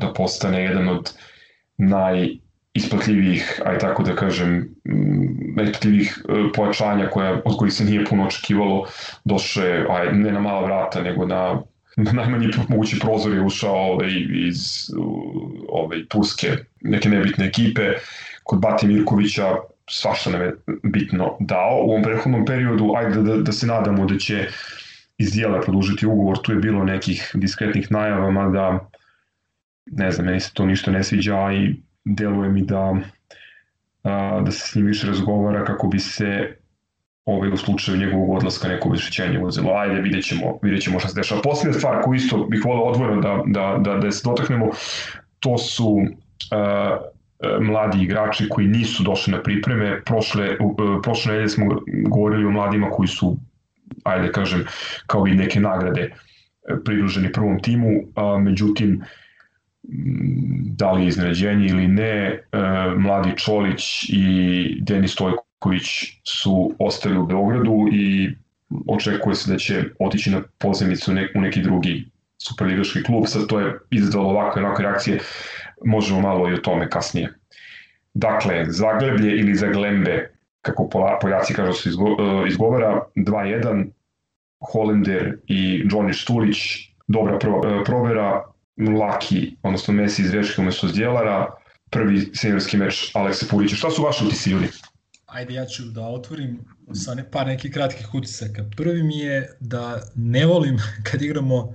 da postane jedan od najisplatljivijih, aj tako da kažem, najisplatljivijih e, pojačanja koja, od kojih se nije puno očekivalo, došle, aj, ne na mala vrata, nego na najmanji mogući prozor je ušao ovaj, iz ovaj, Turske, neke nebitne ekipe, kod Bati Mirkovića svašta nam je bitno dao. U ovom prethodnom periodu, ajde da, da se nadamo da će iz dijela produžiti ugovor, tu je bilo nekih diskretnih najava, mada ne znam, meni se to ništa ne sviđa i deluje mi da, a, da se s njim više razgovara kako bi se ovaj, u slučaju njegovog odlaska neko obešećenje uzelo. Ajde, vidjet ćemo, vidjet ćemo šta se dešava. Poslednja stvar koju isto bih volio odvojeno da, da, da, da se dotaknemo, to su uh, mladi igrači koji nisu došli na pripreme. Prošle, uh, prošle nedelje smo govorili o mladima koji su, ajde kažem, kao i neke nagrade pridruženi prvom timu, a, međutim, da li je iznenađenje ili ne, mladi Čolić i Denis Stojko Ivković su ostali u Beogradu i očekuje se da će otići na pozemicu u neki drugi superligaški klub. Sad to je izazvalo ovakve, ovakve reakcije, možemo malo i o tome kasnije. Dakle, Zagleblje ili Zaglembe, kako Poljaci kažu se izgo, e, izgovara, 2-1, Holender i Johnny Štulić, dobra pro, e, provera, Laki, odnosno Messi iz Veške umesto Zdjelara, prvi seniorski meč Aleksa Purića. Šta su vaši utisi ljudi? ajde ja ću da otvorim sa ne, par nekih kratkih utisaka. Prvi mi je da ne volim kad igramo uh,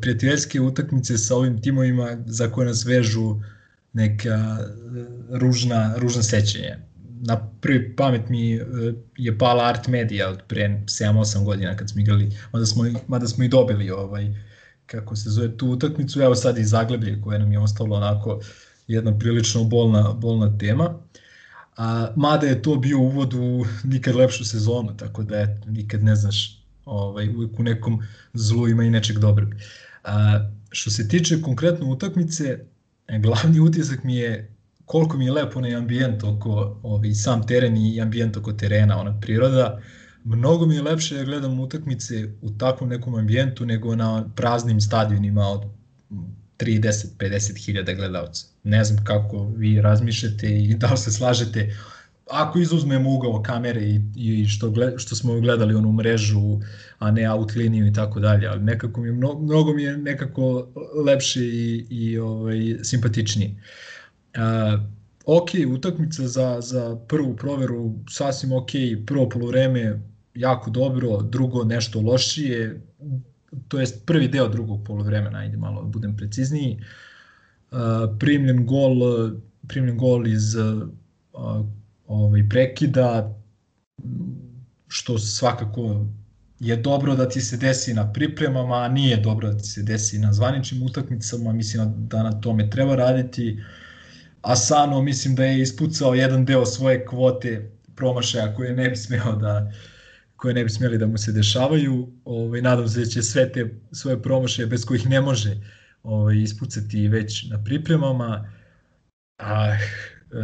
prijateljske utakmice sa ovim timovima za koje nas vežu neka ružna, ružna sećanja. Na prvi pamet mi e, je pala Art Media od pre 7-8 godina kad smo igrali, mada smo, mada smo i dobili ovaj, kako se zove tu utakmicu, evo sad i Zagleblje koje nam je ostalo onako jedna prilično bolna, bolna tema. A, mada je to bio uvod u nikad lepšu sezonu, tako da je, nikad ne znaš, ovaj, uvijek u nekom zlu ima i nečeg dobrog. A, što se tiče konkretno utakmice, glavni utisak mi je koliko mi je lepo onaj ambijent oko ovaj, sam teren i ambijent oko terena, ona priroda. Mnogo mi je lepše da gledam utakmice u takvom nekom ambijentu nego na praznim stadionima od 30, 50 hiljada gledalca. Ne znam kako vi razmišljate i da li se slažete ako izuzmemo ugao kamere i, i što, gled, što smo gledali onu mrežu, a ne out liniju i tako dalje, ali nekako mi je, mnogo, mnogo mi je nekako lepše i, i ovaj, simpatičnije. Uh, ok, utakmica za, za prvu proveru, sasvim ok, prvo polovreme jako dobro, drugo nešto lošije, to jest prvi deo drugog polovremena, ajde malo da budem precizniji. Uh, primljen gol, primljen gol iz uh, ovaj, prekida, što svakako je dobro da ti se desi na pripremama, a nije dobro da ti se desi na zvaničnim utakmicama, mislim da na tome treba raditi. Asano mislim da je ispucao jedan deo svoje kvote promašaja koje ne bi smeo da koje ne bi smeli da mu se dešavaju. Ovaj nadam se da će sve te svoje promašaje bez kojih ne može ovaj ispucati već na pripremama. A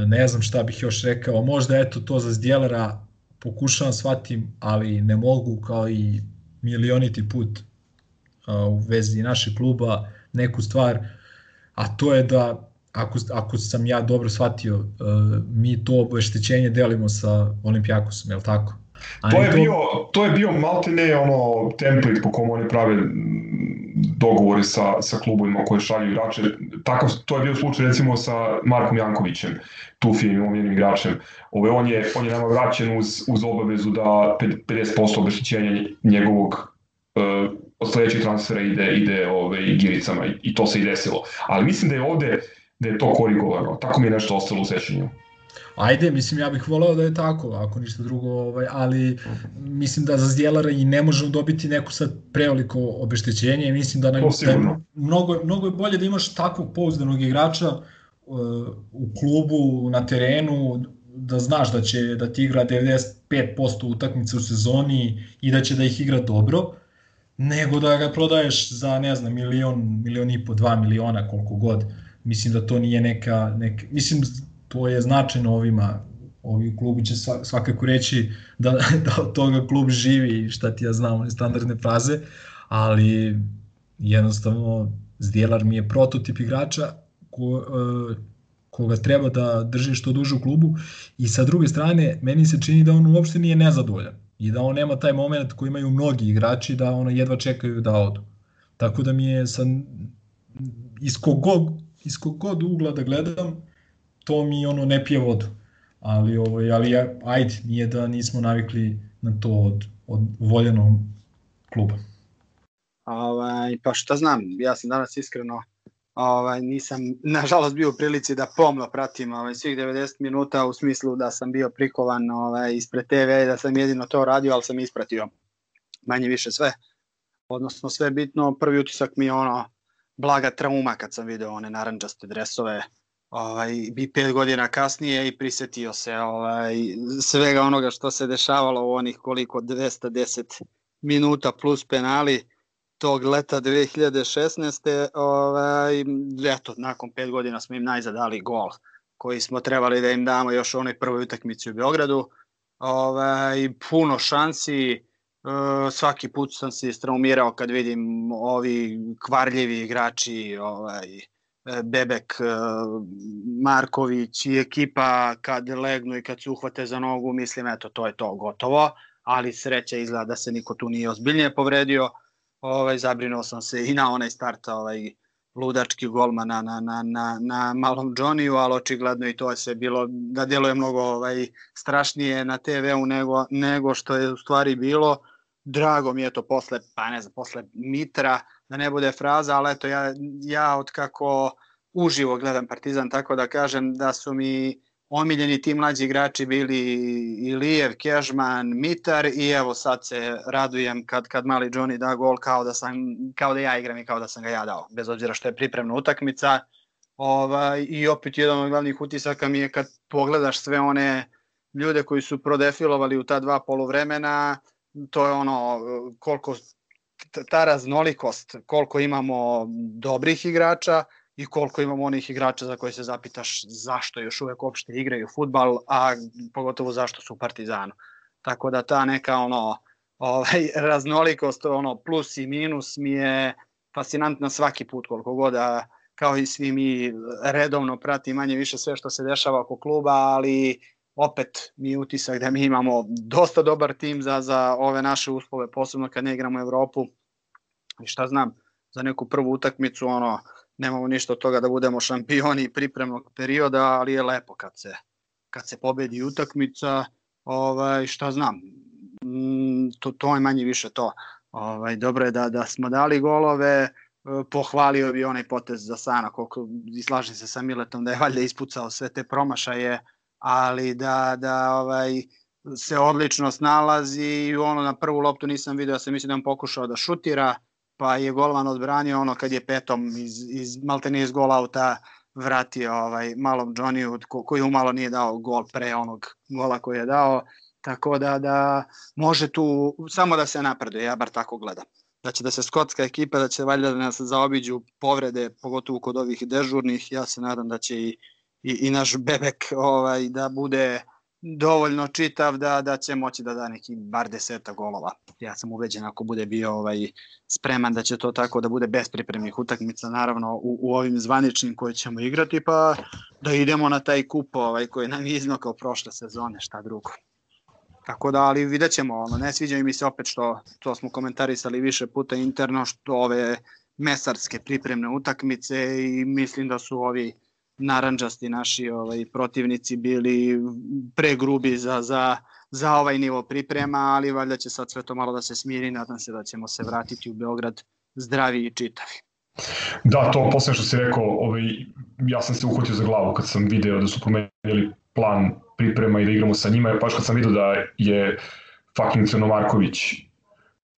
ne znam šta bih još rekao, možda eto to za Zdjelera pokušavam shvatim, ali ne mogu kao i milioniti put u vezi našeg kluba neku stvar, a to je da ako, ako sam ja dobro shvatio, mi to obeštećenje delimo sa Olimpijakosom, je li tako? A to je, to... bio, to je bio maltene ono template po kom oni prave dogovori sa, sa klubovima koje šalju igrače. Takav, to je bio slučaj recimo sa Markom Jankovićem, Tufijim, omijenim igračem. Ove, on, je, on je nama vraćen uz, uz obavezu da 50% obeštećenja njegovog uh, od sledećeg transfera ide, ide ove, igiricama i, i to se i desilo. Ali mislim da je ovde da je to korigovano. Tako mi je nešto ostalo u sećanju. Ajde, mislim, ja bih voleo da je tako, ako ništa drugo, ovaj, ali mislim da za Zdjelara i ne možemo dobiti neku sad preveliko obeštećenje, mislim da, nam, da je mnogo, mnogo je bolje da imaš takvog pouzdanog igrača uh, u klubu, na terenu, da znaš da će da ti igra 95% utakmice u sezoni i da će da ih igra dobro, nego da ga prodaješ za, ne znam, milion, milion i po, dva miliona, koliko god. Mislim da to nije neka, neka mislim to je značajno ovima, ovi klubi će svakako reći da, da od toga klub živi i šta ti ja znam, one standardne fraze, ali jednostavno Zdjelar mi je prototip igrača ko, e, koga treba da drži što duže u klubu i sa druge strane meni se čini da on uopšte nije nezadovoljan i da on nema taj moment koji imaju mnogi igrači da ono jedva čekaju da odu. Tako da mi je sa iz kogod, iz kogod ugla da gledam, to mi ono ne pije vodu. Ali, ovaj, ali ajde, nije da nismo navikli na to od, od voljenog kluba. Ovaj, pa šta znam, ja sam danas iskreno ovaj, nisam nažalost bio u prilici da pomno pratim ovaj, svih 90 minuta u smislu da sam bio prikovan ovaj, ispred TV da sam jedino to radio, ali sam ispratio manje više sve. Odnosno sve bitno, prvi utisak mi je ono blaga trauma kad sam video one naranđaste dresove ovaj, bi pet godina kasnije i prisetio se ovaj, svega onoga što se dešavalo u onih koliko 210 minuta plus penali tog leta 2016. Ovaj, eto, nakon pet godina smo im najzad dali gol koji smo trebali da im damo još u onoj prvoj utakmici u Beogradu. Ovaj, puno šansi, Uh, svaki put sam se istraumirao kad vidim ovi kvarljivi igrači ovaj, E, Bebek, e, Marković i ekipa kad legnu i kad se uhvate za nogu, mislim eto to je to gotovo, ali sreća izgleda da se niko tu nije ozbiljnije povredio. Ovaj zabrinuo sam se i na onaj start ovaj ludački golma na, na, na, na, na malom Johnny-u, ali očigledno i to je sve bilo da djeluje mnogo ovaj, strašnije na TV-u nego, nego što je u stvari bilo. Drago mi je to posle, pa ne znam, posle Mitra, da ne bude fraza, ali eto ja, ja od kako uživo gledam Partizan, tako da kažem da su mi omiljeni ti mlađi igrači bili Ilijev, Kežman, Mitar i evo sad se radujem kad, kad mali Johnny da gol kao da, sam, kao da ja igram i kao da sam ga ja dao, bez obzira što je pripremna utakmica. Ovaj, I opet jedan od glavnih utisaka mi je kad pogledaš sve one ljude koji su prodefilovali u ta dva polovremena, to je ono koliko ta raznolikost, koliko imamo dobrih igrača i koliko imamo onih igrača za koje se zapitaš zašto još uvek uopšte igraju futbal, a pogotovo zašto su u Partizanu. Tako da ta neka ono ovaj raznolikost, ono plus i minus mi je fascinantna svaki put koliko god da kao i svi mi redovno prati manje više sve što se dešava oko kluba, ali opet mi je utisak da mi imamo dosta dobar tim za, za ove naše uslove, posebno kad ne igramo u Evropu. I šta znam, za neku prvu utakmicu, ono, nemamo ništa od toga da budemo šampioni pripremnog perioda, ali je lepo kad se, kad se pobedi utakmica, ovaj, šta znam, mm, to, to je manje više to. Ovaj, dobro je da, da smo dali golove, e, pohvalio bi onaj potez za Sana, koliko i slažem se sa Miletom da je valjda ispucao sve te promašaje, ali da, da ovaj, se odlično snalazi i ono na prvu loptu nisam video, ja sam mislim da on pokušao da šutira, pa je golman odbranio ono kad je petom iz, iz maltene iz gol auta vratio ovaj malom Johnny ko, koji umalo nije dao gol pre onog gola koji je dao tako da da može tu samo da se napreduje ja bar tako gledam. Da će da se skotska ekipa da će valjda da nas zaobiđu povrede pogotovo kod ovih dežurnih ja se nadam da će i i, i naš bebek ovaj da bude dovoljno čitav da, da će moći da da neki bar deseta golova. Ja sam ubeđen ako bude bio ovaj spreman da će to tako da bude bez pripremnih utakmica naravno u, u ovim zvaničnim koje ćemo igrati pa da idemo na taj kup ovaj koji nam je iznokao prošle sezone, šta drugo. Tako da, ali vidjet ćemo, ono, ne sviđa mi se opet što, to smo komentarisali više puta interno, što ove mesarske pripremne utakmice i mislim da su ovi naranđasti naši ovaj protivnici bili pregrubi za, za, za ovaj nivo priprema, ali valjda će sad sve to malo da se smiri, nadam se da ćemo se vratiti u Beograd zdravi i čitavi. Da, to posle što si rekao, ovaj, ja sam se uhvatio za glavu kad sam video da su promenili plan priprema i da igramo sa njima, baš kad sam video da je fucking Crno Marković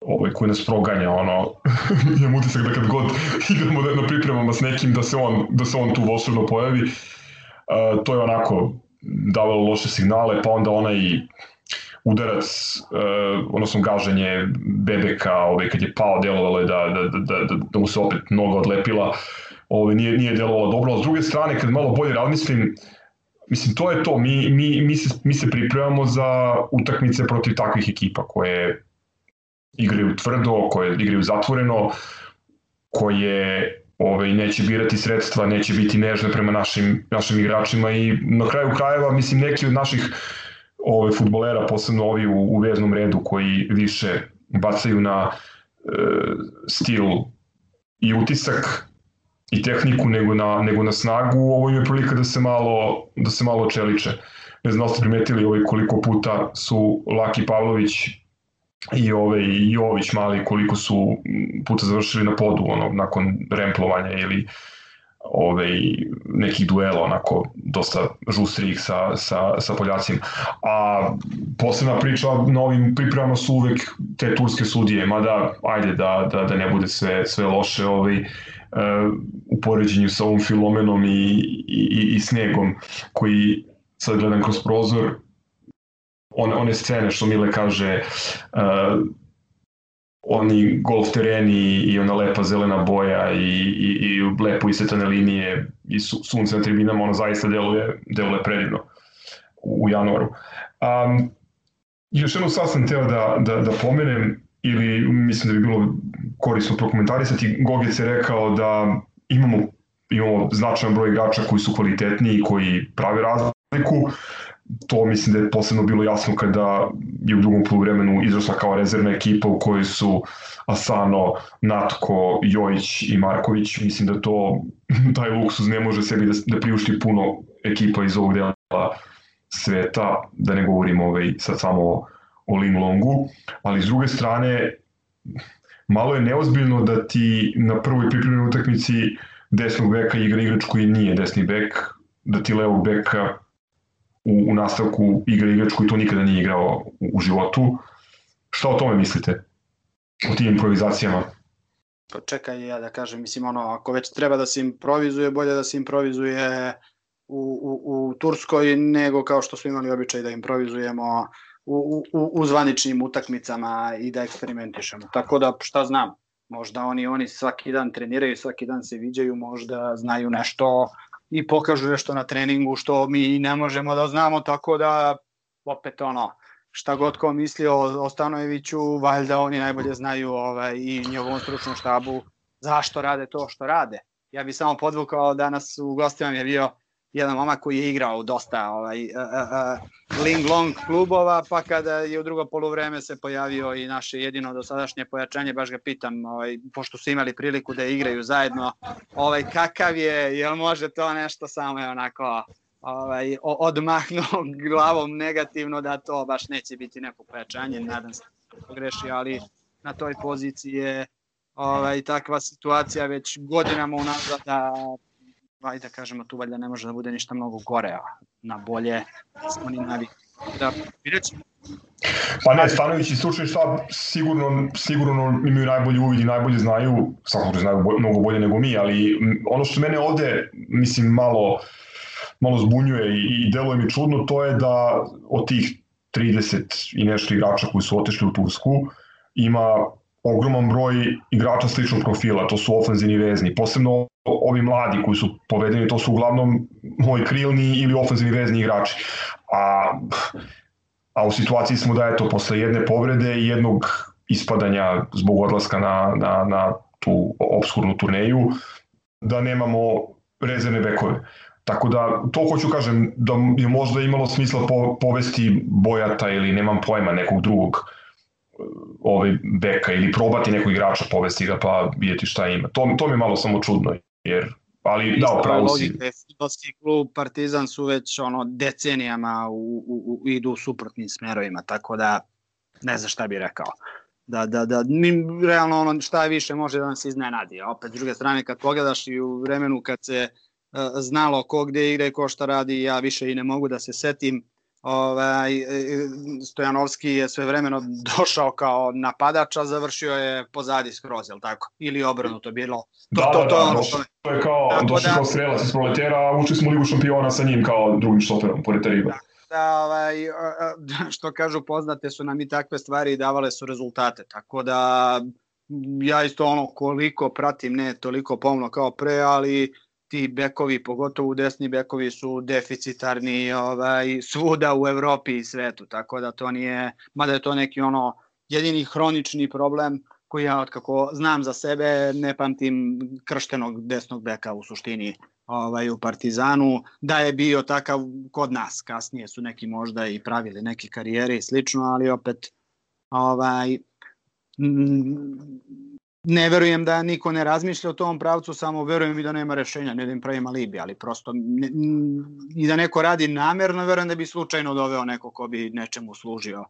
ovaj, koji nas proganja, ono, imam utisak da kad god igramo na pripremama s nekim, da se on, da se on tu volšebno pojavi. Uh, to je onako davalo loše signale, pa onda onaj udarac, uh, odnosno gaženje Bebeka, ovaj, kad je pao, delovalo je da, da, da, da, da mu se opet noga odlepila, ovaj, nije, nije delovalo dobro, a s druge strane, kad malo bolje razmislim, mislim, to je to, mi, mi, mi, se, mi se pripremamo za utakmice protiv takvih ekipa koje igraju tvrdo, koje igraju zatvoreno, koje ovaj, neće birati sredstva, neće biti nežne prema našim, našim igračima i na kraju krajeva, mislim, neki od naših ovaj, futbolera, posebno ovi u, u veznom redu koji više bacaju na e, stil i utisak i tehniku nego na, nego na snagu, ovo je prilika da se malo, da se malo čeliče. Ne znam da ste primetili ovaj koliko puta su Laki Pavlović i ove i Jović mali koliko su puta završili na podu ono nakon remplovanja ili ove nekih duela onako dosta žustrih sa, sa, sa Poljacima. A posebna priča na ovim pripremama su uvek te turske sudije, mada ajde da, da, da ne bude sve, sve loše ovaj, u poređenju sa ovom Filomenom i, i, i Snegom koji sad gledam kroz prozor one, one scene što Mile kaže uh, oni golf tereni i ona lepa zelena boja i, i, i lepo isvetane linije i su, sunce na tribinama, ono zaista deluje, deluje predivno u januaru. Um, još jednu sad sam teo da, da, da pomenem, ili mislim da bi bilo korisno prokomentarisati, Gogec je rekao da imamo, imamo značajan broj igrača koji su kvalitetni i koji prave razliku, to mislim da je posebno bilo jasno kada je u drugom poluvremenu izrasla kao rezervna ekipa u kojoj su Asano, Natko, Jojić i Marković. Mislim da to, taj luksuz ne može sebi da, da priušti puno ekipa iz ovog dela sveta, da ne govorimo ovaj, sad samo o, o Longu, ali s druge strane, malo je neozbiljno da ti na prvoj pripremnoj utakmici desnog beka igra igrač koji nije desni bek, da ti levog beka u, u nastavku igre igrač koji to nikada nije igrao u, u životu. Šta o tome mislite? O tim improvizacijama? Pa čekaj ja da kažem, mislim ono, ako već treba da se improvizuje, bolje da se improvizuje u, u, u Turskoj nego kao što smo imali običaj da improvizujemo u, u, u zvaničnim utakmicama i da eksperimentišemo. Tako da šta znam, možda oni oni svaki dan treniraju, svaki dan se viđaju, možda znaju nešto i pokažu nešto na treningu što mi ne možemo da znamo, tako da opet ono, šta god ko misli o, o Stanojeviću, valjda oni najbolje znaju ovaj, i njegovom stručnom štabu zašto rade to što rade. Ja bih samo podvukao danas u gostima je bio jedan momak koji je igrao dosta ovaj, uh, uh, ling long klubova, pa kada je u drugo poluvreme se pojavio i naše jedino dosadašnje pojačanje, baš ga pitam, ovaj, pošto su imali priliku da igraju zajedno, ovaj, kakav je, jel može to nešto samo je onako ovaj, odmahnuo glavom negativno da to baš neće biti neko pojačanje, nadam se da pogreši, ali na toj poziciji je ovaj, takva situacija već godinama unazad da ajde da kažemo tu valjda ne može da bude ništa mnogo gore, a na bolje smo ni navikli. Da, vidjet ćemo. Pa ne, Stanović i stručni štab sigurno, sigurno imaju najbolji uvid i najbolje znaju, svakako znaju mnogo bolje nego mi, ali ono što mene ovde, mislim, malo, malo zbunjuje i, i deluje mi čudno, to je da od tih 30 i nešto igrača koji su otešli u Tursku, ima ogroman broj igrača sličnog profila, to su ofenzivni vezni, posebno ovi mladi koji su povedeni, to su uglavnom moji krilni ili ofenzivni vezni igrači. A, a u situaciji smo da je to posle jedne povrede i jednog ispadanja zbog odlaska na, na, na tu obskurnu turneju, da nemamo rezervne bekove. Tako da, to hoću kažem, da je možda imalo smisla po, povesti Bojata ili nemam pojma nekog drugog ovaj beka ili probati nekog igrača povesti ga pa vidjeti šta ima. To, to mi je malo samo čudno jer ali da, upravo si. Fudbalski klub Partizan su već ono decenijama u, u, u, idu u suprotnim smerovima, tako da ne znam šta bih rekao. Da, da, da, mi, realno ono šta više može da nas iznenadi. A opet, s druge strane, kad pogledaš i u vremenu kad se uh, znalo ko gde igra i ko šta radi, ja više i ne mogu da se setim Ovaj, e, Stojanovski je sve vremeno došao kao napadač, a završio je pozadi skroz, je tako? Ili obrnuto bilo. To, da, to, da, to, da, došao, to je kao, došao da, kao strelac iz proletera, a učili smo ligu šampiona sa njim kao drugim štoperom, pored Teriba. Da, da, ovaj, što kažu poznate su nam i takve stvari i davale su rezultate, tako da ja isto ono koliko pratim, ne toliko pomno kao pre, ali ti bekovi, pogotovo desni bekovi su deficitarni ovaj, svuda u Evropi i svetu, tako da to nije, mada je to neki ono jedini hronični problem koji ja otkako znam za sebe ne pamtim krštenog desnog beka u suštini ovaj, u Partizanu, da je bio takav kod nas, kasnije su neki možda i pravili neke karijere i slično, ali opet ovaj, ne verujem da niko ne razmišlja o tom pravcu, samo verujem i da nema rešenja, ne da im pravim alibi, ali prosto ne, i da neko radi namerno, verujem da bi slučajno doveo neko ko bi nečemu služio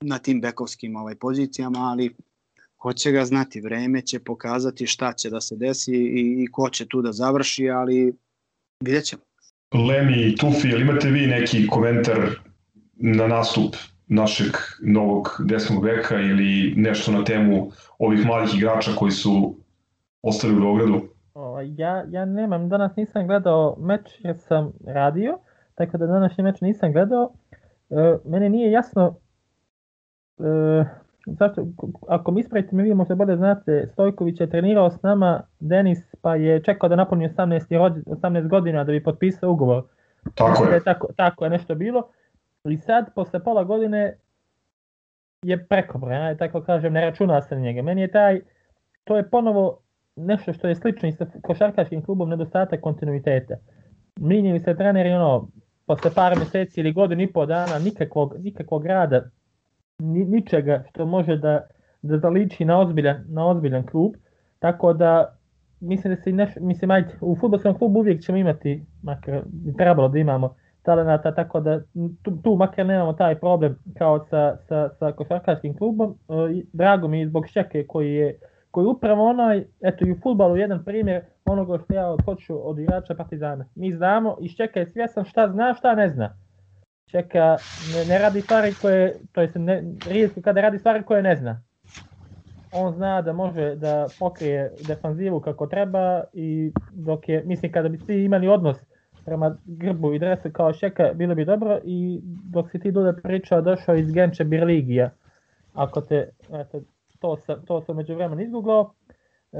na tim bekovskim ovaj, pozicijama, ali ko će ga znati, vreme će pokazati šta će da se desi i, i ko će tu da završi, ali vidjet ćemo. Lemi i Tufi, imate vi neki komentar na nastup našeg novog desnog veka ili nešto na temu ovih mladih igrača koji su ostali u Beogradu? O, ja, ja nemam, danas nisam gledao meč jer sam radio, tako da današnji meč nisam gledao. E, mene nije jasno e, zašto, ako mi ispravite me vi možda bolje znate, Stojković je trenirao s nama, Denis pa je čekao da napuni 18, 18 godina da bi potpisao ugovor. Tako. Da je tako, tako je nešto bilo. I sad, posle pola godine, je prekobrojan, ja tako kažem, ne računa se na njega. Meni je taj, to je ponovo nešto što je slično i sa košarkaškim klubom nedostatak kontinuiteta. Minjili se treneri ono, posle par meseci ili godinu i po dana nikakvog, nikakvog rada, ni, ničega što može da, da zaliči na ozbiljan, na ozbiljan klub, tako da mislim da se neš, mislim ajde, u futbolskom klubu uvijek ćemo imati, makar trebalo da imamo talenata, tako da tu, tu makar nemamo taj problem kao sa, sa, sa košarkaškim klubom. E, drago mi je zbog Šeke koji je koji upravo onaj, eto i u futbalu jedan primjer onoga što ja hoću od igrača Partizana. Mi znamo i Ščeka je svjesan šta zna, šta ne zna. Čeka, ne, ne radi stvari koje, to jest ne, rijetko kada radi stvari koje ne zna. On zna da može da pokrije defanzivu kako treba i dok je, mislim kada bi svi imali odnos prema grbu i dresu kao Šeka, bilo bi dobro i dok si ti Duda pričao došao iz Genče Birligija, ako te, eto, to sam, to sam među vremena izgooglao. E,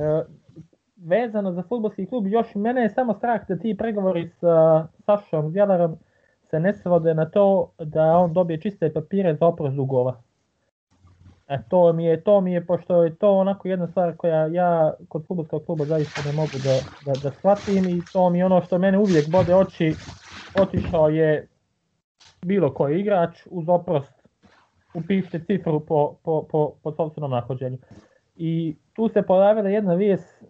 vezano za futbolski klub, još mene je samo strah da ti pregovori sa Sašom Gjelarom se ne svode na to da on dobije čiste papire za oprost dugova. E, to mi je, to mi je, pošto je to onako jedna stvar koja ja kod futbolskog kluba zaista ne mogu da, da, da shvatim i to mi je ono što mene uvijek bode oči, otišao je bilo koji igrač uz oprost upišite cifru po, po, po, po sobstvenom nahođenju. I tu se pojavila jedna vijest,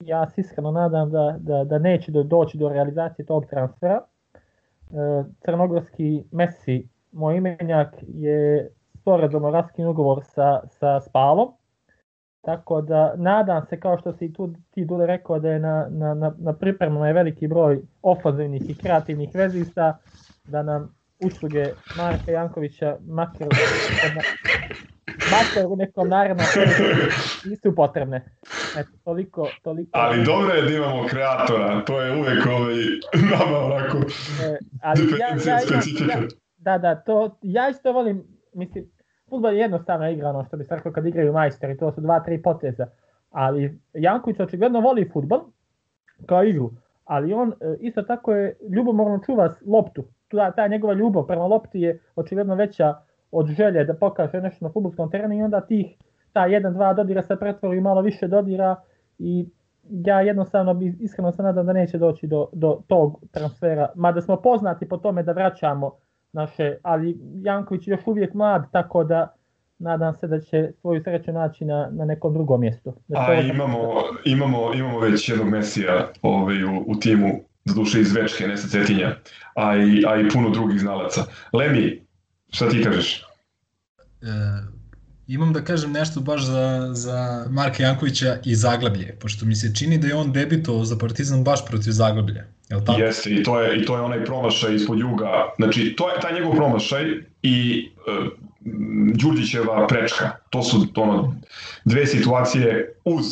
ja se iskreno nadam da, da, da neće do, doći do realizacije tog transfera. E, crnogorski Messi, moj imenjak, je sporedno raskin ugovor sa, sa Spalom. Tako da nadam se, kao što si tu ti Dule rekao, da je na, na, na, na pripremama je veliki broj ofazivnih i kreativnih vezista, da nam usluge Marka Jankovića makar, makar u nekom narednom nisu potrebne. Eto, toliko, toliko. Ali dobro je da imamo kreatora, to je uvek ovaj, nama onako e, ali ja, ja, ja, ja, da, da, to, ja isto volim, mislim, futbol je jednostavna igra, ono što bi se kad igraju majstori, to su dva, tri poteza, ali Janković očigledno voli futbol kao igru, ali on e, isto tako je ljubomorno čuva loptu, ta, ta njegova ljubav prema lopti je očigledno veća od želje da pokaže nešto na futbolskom terenu i onda tih ta 1-2 dodira se pretvori malo više dodira i ja jednostavno bi iskreno se nadam da neće doći do, do tog transfera, mada smo poznati po tome da vraćamo naše, ali Janković je još uvijek mlad, tako da nadam se da će svoju sreću naći na, na nekom drugom mjestu. Da A imamo, imamo, imamo već jednog Mesija ovaj, u, u timu za duše iz Večke, ne sa Cetinja, a i, a i puno drugih znalaca. Lemi, šta ti kažeš? E, imam da kažem nešto baš za, za Marka Jankovića i Zaglablje, pošto mi se čini da je on debitovao za Partizan baš protiv Zaglablja. Jel tako? Jeste, i to je, i to je onaj promašaj ispod juga. Znači, to je taj njegov promašaj i uh, Đurđićeva prečka. To su ono, dve situacije uz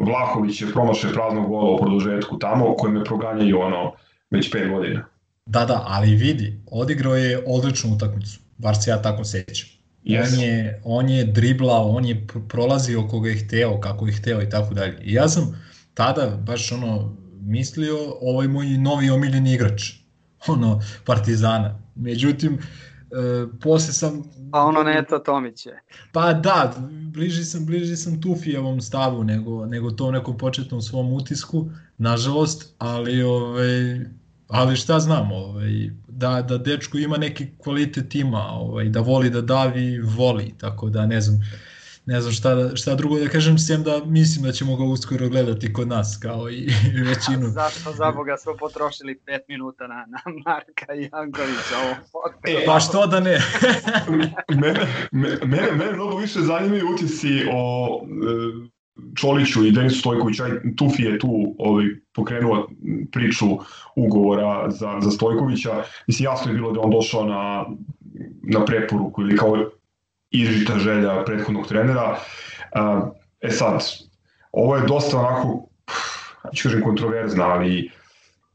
Vlahovićev promašaj praznog gola u produžetku tamo, koje me proganjaju ono, već 5 godina. Da, da, ali vidi, odigrao je odličnu utakmicu, bar se ja tako sećam. Yes. On, je, on je driblao, on je prolazio koga je hteo, kako je hteo i tako dalje. I ja sam tada baš ono mislio, ovo je moj novi omiljeni igrač, ono, Partizana. Međutim, E, posle sam... Pa ono Neto Tomić je. Pa da, bliži sam, bliži sam Tufijevom stavu nego, nego tom nekom početnom svom utisku, nažalost, ali, ovaj, ali šta znam, ovaj, da, da dečko ima neki kvalitet ima, ovaj, da voli da davi, voli, tako da ne znam, ne znam šta, šta drugo da kažem, sem da mislim da ćemo ga uskoro gledati kod nas, kao i većinu. Zašto za Boga smo potrošili 5 minuta na, na Marka Jankovića ovo e, Pa što da ne? mene, mene, mene mnogo više zanimaju utisci o e, Čoliću i Denisu Stojkoviću, aj Tufi je tu ovaj, pokrenuo priču ugovora za, za Stojkovića. Mislim, jasno je bilo da on došao na, na preporuku ili kao izžita želja prethodnog trenera. E sad, ovo je dosta onako, ću kažem kontroverzna, ali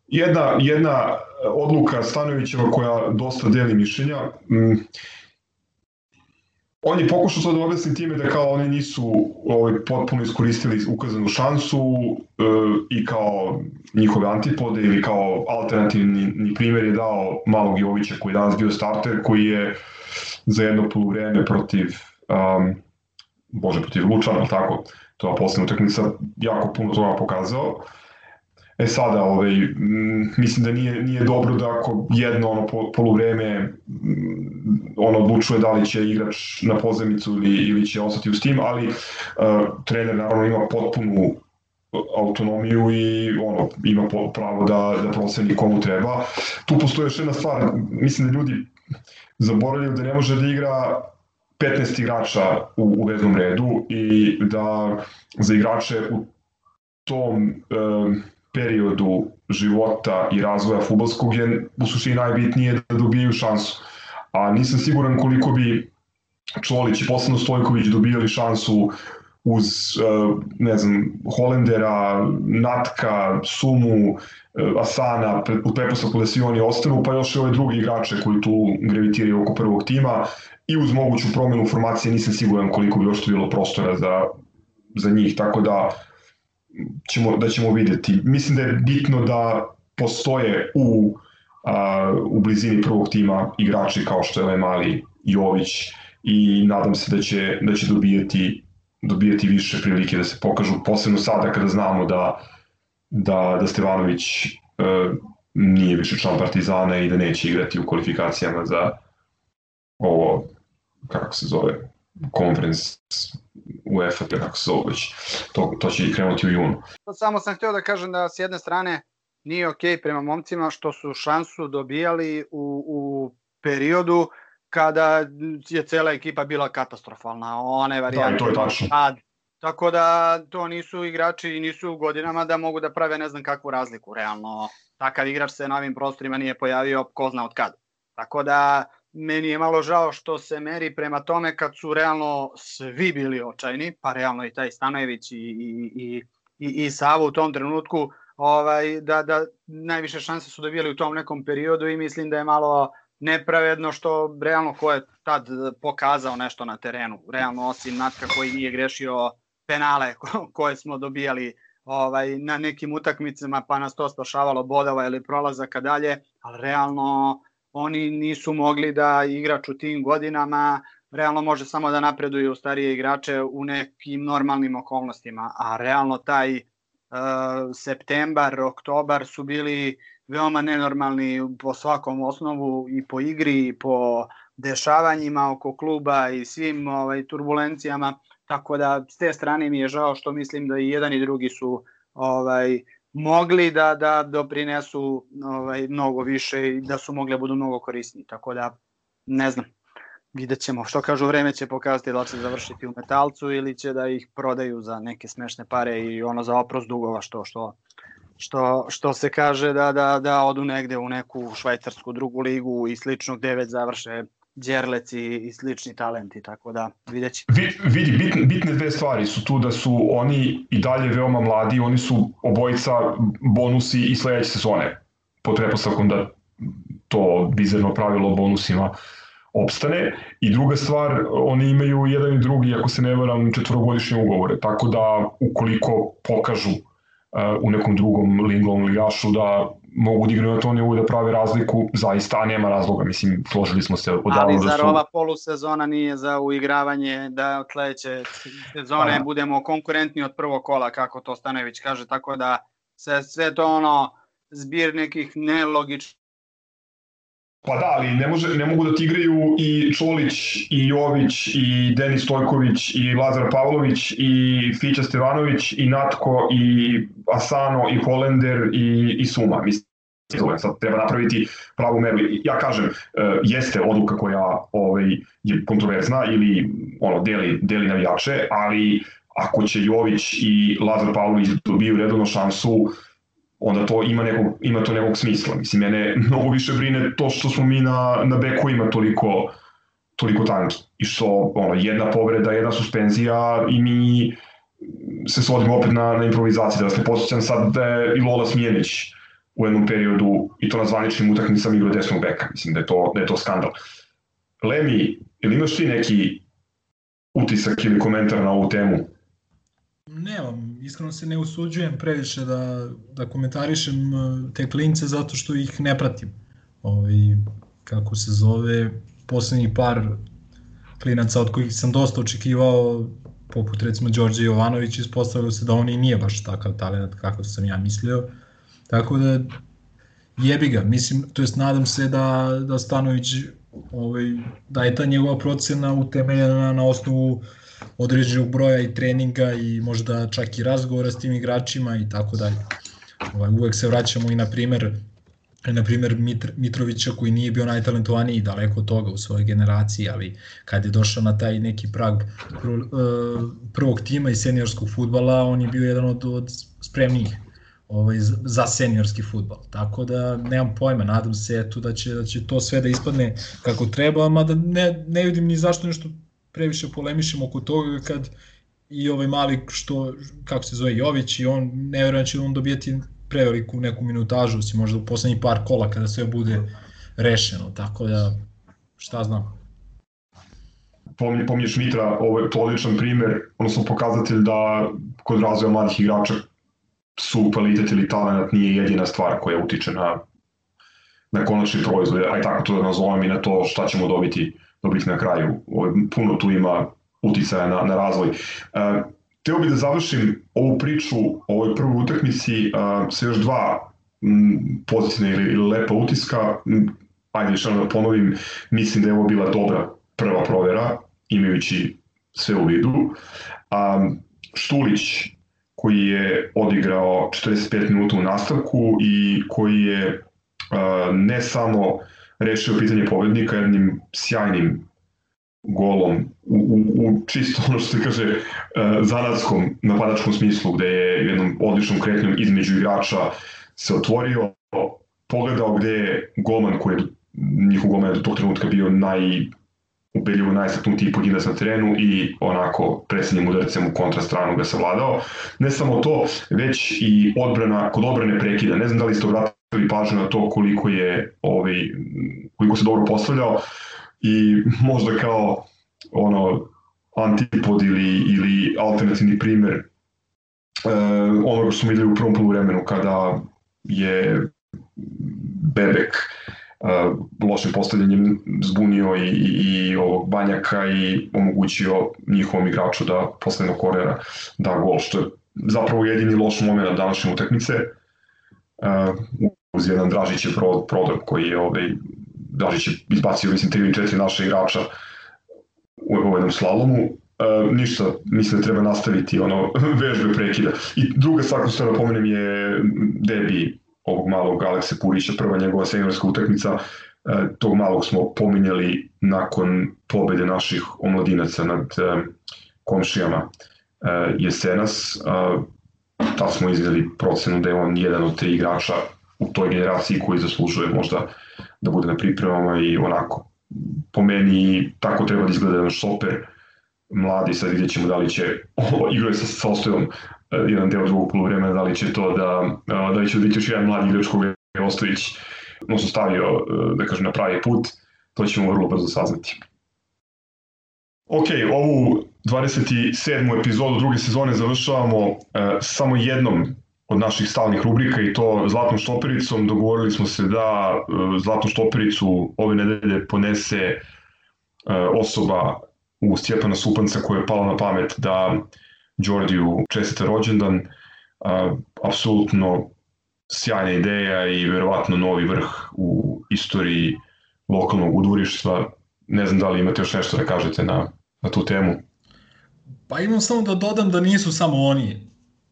jedna, jedna odluka Stanovićeva koja dosta deli mišljenja, mm, on je pokušao sad da objasni time da kao oni nisu ovaj, potpuno iskoristili ukazanu šansu e, i kao njihove antipode ili kao alternativni primjer je dao malog Jovića koji je danas bio starter, koji je za jedno poluvreme protiv um, bože, protiv Lučana, tako, to je poslednja utakmica, jako puno toga pokazao. E sada, ovaj, mislim da nije, nije dobro da ako jedno ono poluvreme on odlučuje da li će igrač na pozemicu ili, ili će ostati u tim, ali uh, trener naravno ima potpunu autonomiju i ono ima pravo da da proceni komu treba. Tu postoji još jedna stvar, mislim da ljudi zaboravljaju da ne može da igra 15 igrača u, u veznom redu i da za igrače u tom e, periodu života i razvoja futbolskog je u suštini najbitnije da dobiju šansu a nisam siguran koliko bi Čolić i posebno Stojković dobijali šansu uz, ne znam, Holendera, Natka, Sumu, Asana, u pretpostavku da svi oni ostanu, pa još i ove drugi igrače koji tu gravitiraju oko prvog tima i uz moguću promenu formacije nisam siguran koliko bi još bilo prostora za, za njih, tako da ćemo, da ćemo videti. Mislim da je bitno da postoje u, a, u blizini prvog tima igrači kao što je Lemali, Jović i nadam se da će, da će dobijati, dobijati više prilike da se pokažu, posebno sada kada znamo da, da, da Stevanović e, nije više član Partizana i da neće igrati u kvalifikacijama za ovo, kako se zove, conference UEFA, kako se zove već, to, to će krenuti u junu. Samo sam htio da kažem da s jedne strane nije ok prema momcima što su šansu dobijali u, u periodu kada je cela ekipa bila katastrofalna. One varijante da, to je tačno. Tad, tako da to nisu igrači i nisu u godinama da mogu da prave ne znam kakvu razliku. Realno, takav igrač se na ovim prostorima nije pojavio ko zna od kada. Tako da meni je malo žao što se meri prema tome kad su realno svi bili očajni, pa realno i taj Stanojević i, i, i, i, i Savo u tom trenutku, ovaj, da, da najviše šanse su dobili u tom nekom periodu i mislim da je malo nepravedno što realno ko je tad pokazao nešto na terenu, realno osim Natka koji nije grešio penale koje smo dobijali ovaj, na nekim utakmicama pa nas to spašavalo bodova ili prolazaka dalje, ali realno oni nisu mogli da igrač u tim godinama realno može samo da napreduju starije igrače u nekim normalnim okolnostima, a realno taj septembar, oktobar su bili veoma nenormalni po svakom osnovu i po igri i po dešavanjima oko kluba i svim ovaj turbulencijama, tako da s te strane mi je žao što mislim da i jedan i drugi su ovaj mogli da da doprinesu ovaj mnogo više i da su mogli da budu mnogo korisni. Tako da ne znam. Vidjet ćemo. Što kažu, vreme će pokazati da će završiti u metalcu ili će da ih prodaju za neke smešne pare i ono za oprost dugova što što što, što se kaže da, da, da odu negde u neku švajcarsku drugu ligu i slično gde već završe Đerlec i, i slični talenti, tako da vidjet ćemo. Vidi, bitne, bitne dve stvari su tu da su oni i dalje veoma mladi, oni su obojica bonusi i sledeće sezone, pod prepostavkom da to bizarno pravilo bonusima opstane. I druga stvar, oni imaju jedan i drugi, ako se ne varam, četvorogodišnje ugovore, tako da ukoliko pokažu uh, u nekom drugom lingovom ligašu da mogu da igraju na tom nivou da prave razliku, zaista nema razloga, mislim, složili smo se odavno Ali da zar da su... ova polusezona nije za uigravanje da od sledeće sezone pa, budemo konkurentni od prvog kola, kako to Stanović kaže, tako da sve, sve to ono zbir nekih nelogičnih Pa da, ali ne, može, ne mogu da ti igraju i Čolić, i Jović, i Denis Stojković, i Lazar Pavlović, i Fića Stevanović, i Natko, i Asano, i Holender, i, i Suma. Mislim, sad treba napraviti pravu meru. Ja kažem, uh, jeste odluka koja ovaj, je kontroverzna ili ono, deli, deli navijače, ali ako će Jović i Lazar Pavlović dobiju redovno šansu, onda to ima, nekog, ima to nekog smisla. Mislim, mene mnogo više brine to što smo mi na, na beku ima toliko, toliko tanki. I što ono, jedna povreda, jedna suspenzija i mi se svodimo opet na, na improvizaciju. Da se posjećam sad da je i Lola Smijenić u jednom periodu i to na zvaničnim utakmicama igrao desnog beka. Mislim da je to, da je to skandal. Lemi, ili imaš ti neki utisak ili komentar na ovu temu? Nemam, iskreno se ne usuđujem previše da, da komentarišem uh, te klince zato što ih ne pratim. Ovaj, kako se zove, poslednjih par klinaca od kojih sam dosta očekivao, poput recimo Đorđe Jovanović, ispostavilo se da on i nije baš takav talent kako sam ja mislio. Tako da jebi ga, mislim, to jest nadam se da, da Stanović ovaj, da je ta njegova procena utemeljena na osnovu uh, određenog broja i treninga i možda čak i razgovora s tim igračima i tako dalje. Ovaj, uvek se vraćamo i na primer na primer Mitr, Mitrovića koji nije bio najtalentovaniji daleko od toga u svojoj generaciji, ali kad je došao na taj neki prag prvog tima i seniorskog futbala, on je bio jedan od, od spremnijih. ovaj, za seniorski futbol. Tako da nemam pojma, nadam se eto, da, će, da će to sve da ispadne kako treba, mada ne, ne vidim ni zašto nešto previše polemišemo oko toga kad i ovaj mali što, kako se zove Jović i on, ne verujem da će on dobijeti preveliku neku minutažu, osim možda u poslednjih par kola kada sve bude rešeno, tako da šta znam. Pomni, pomniš Mitra, ovo je odličan primer, odnosno pokazatelj da kod razvoja mladih igrača su kvalitet ili talent nije jedina stvar koja utiče na, na konačni proizvod, aj tako to da nazovem i na to šta ćemo dobiti, dobiti na kraju. Ovo, puno tu ima uticaja na, na razvoj. Uh, Teo bih da završim ovu priču o ovoj prvoj utakmici uh, sa još dva m, pozitivne ili, ili lepa utiska. Ajde, još da ponovim, mislim da je ovo bila dobra prva provera, imajući sve u vidu. Um, Štulić, koji je odigrao 45 minuta u nastavku i koji je uh, ne samo rešio pitanje pobednika jednim sjajnim golom u, u, u čisto ono što se kaže uh, zanadskom napadačkom smislu gde je jednom odličnom kretnjom između igrača se otvorio, pogledao gde je golman koji je njihov golman do tog trenutka bio naj ubedljivo najstaknutiji pojedinac na terenu i onako presrednjim udarcem u kontrastranu ga savladao. Ne samo to, već i odbrana, kod odbrane prekida. Ne znam da li ste obratili pažnju na to koliko je ovaj, koliko se dobro postavljao i možda kao ono antipod ili, ili alternativni primer e, onoga što smo videli u prvom polovremenu kada je Bebek uh, lošim postavljanjem zbunio i, i, i ovog Banjaka i omogućio njihovom igraču da poslednog kornera da gol, što je zapravo jedini loš moment današnje utakmice. Uh, uz jedan Dražić je prodor koji je ovaj, Dražić je izbacio mislim 3 ili 4 naše igrača u, jednom slalomu. Uh, ništa, mislim da treba nastaviti ono vežbe prekida. I druga stvar koju se da pomenem je debi ovog malog Alekse Purića, prva njegova seniorska utakmica, e, tog malog smo pominjali nakon pobede naših omladinaca nad e, komšijama e, jesenas. Tad smo izneli procenu da je on jedan od tri igrača u toj generaciji koji zaslužuje možda da bude na pripremama i onako po meni tako treba da izgleda jedan šoper mladi, sad vidjet ćemo da li će igraju sa, sa ostojom jedan deo drugog polovremena, da li će to da, da li će biti još jedan mladi igrač koga je Ostojić odnosno stavio, da kažem, na pravi put, to ćemo vrlo brzo saznati. Ok, ovu 27. epizodu druge sezone završavamo samo jednom od naših stalnih rubrika i to Zlatnom štopericom. Dogovorili smo se da uh, Zlatnu štopericu ove nedelje ponese uh, osoba u Stjepana Supanca koja je pala na pamet da Đordiju čestita rođendan, a, apsolutno sjajna ideja i verovatno novi vrh u istoriji lokalnog udvorištva. Ne znam da li imate još nešto da kažete na, na tu temu. Pa imam samo da dodam da nisu samo oni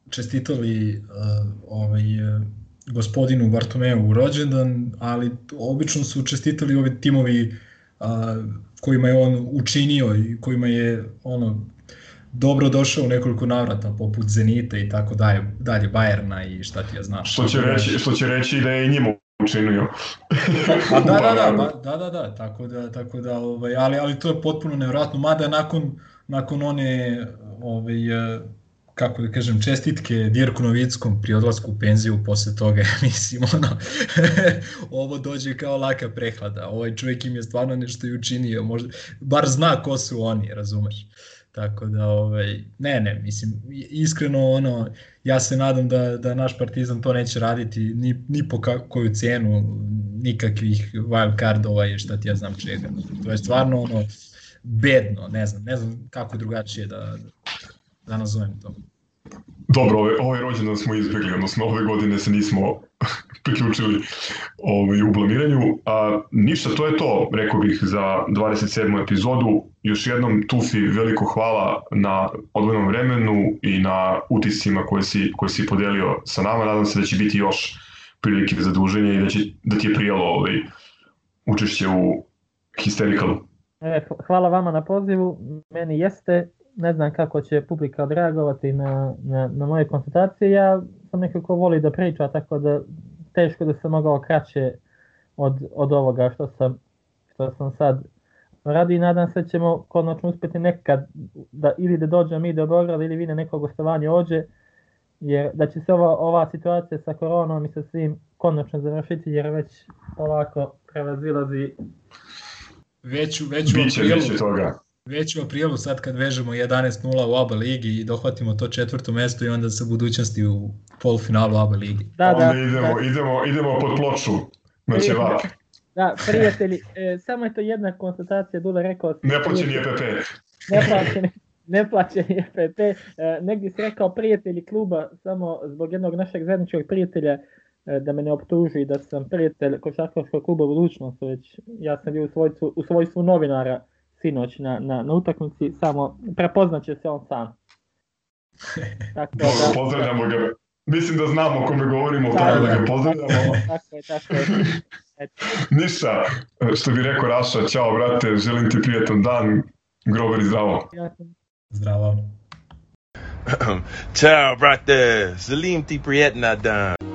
čestitali uh, ovaj, uh, gospodinu Bartomeu u rođendan, ali obično su čestitali ovi timovi uh, kojima je on učinio i kojima je ono dobro došao u nekoliko navrata, poput Zenita i tako dalje, dalje Bajerna i šta ti ja znaš. Što će reći, što će reći da je i njima učinio. pa da, da, da, ba, da, da, da, tako da, tako da ovaj, ali, ali to je potpuno nevjerojatno, mada nakon, nakon one ovaj, kako da kažem, čestitke Dirku Novickom pri odlasku u penziju posle toga, mislim, ono, ovo dođe kao laka prehlada, ovaj čovjek im je stvarno nešto i učinio, možda, bar zna ko su oni, razumeš. Tako da, ovaj, ne, ne, mislim, iskreno, ono, ja se nadam da, da naš Partizan to neće raditi ni, ni po koju cenu, nikakvih wild cardova i šta ti ja znam čega. To je stvarno, ono, bedno, ne znam, ne znam kako drugačije da, da nazovem to. Dobro, ove, ovaj rođendan smo izbjegli, odnosno ove godine se nismo priključili ovaj, u blamiranju. A, ništa, to je to, rekao bih, za 27. epizodu. Još jednom, Tufi, veliko hvala na odvojnom vremenu i na utiscima koje si, koje si podelio sa nama. Nadam se da će biti još prilike za druženje i da, će, da ti je prijelo ovaj, učešće u Hysterikalu. E, hvala vama na pozivu, meni jeste ne znam kako će publika odreagovati na, na, na moje konsultacije. Ja sam nekako voli da priča, tako da teško da sam mogao kraće od, od ovoga što sam, što sam sad radi i nadam se da ćemo konačno uspeti nekad da ili da dođemo mi do Beograda ili vi na neko gostovanje ođe jer da će se ova, ova situacija sa koronom i sa svim konačno završiti jer već ovako prevazilazi Već, u- već u Biće, biće toga. Već u aprilu sad kad vežemo 11-0 u ABA ligi i dohvatimo to četvrto mesto i onda sa budućnosti u polufinalu ABA ligi. da, Onda da, idemo, da, idemo, idemo pod ploču na ćevap. da, prijatelji, e, samo je to jedna konstatacija, Dule rekao si- Neplaćeni EPP. neplaćeni, neplaćeni EPP. E, negdje si rekao prijatelji kluba, samo zbog jednog našeg zajedničkog prijatelja, e, da me ne optuži da sam prijatelj košarkaškog kluba budućnost, već ja sam bio u svojstvu, u svojstvu novinara sinoć na, na, na utakmici, samo prepoznaće se on sam. Tako da, pozdravljamo ga. Mislim da znamo o kome govorimo, Da, tako da da. ga pozdravljamo. tako je, tako je. Eto, Ništa, što bi rekao Raša, ćao brate, želim ti prijatan dan, grover i zdravo. Zdravo. Ciao, brate. Salim ti prijetna dan.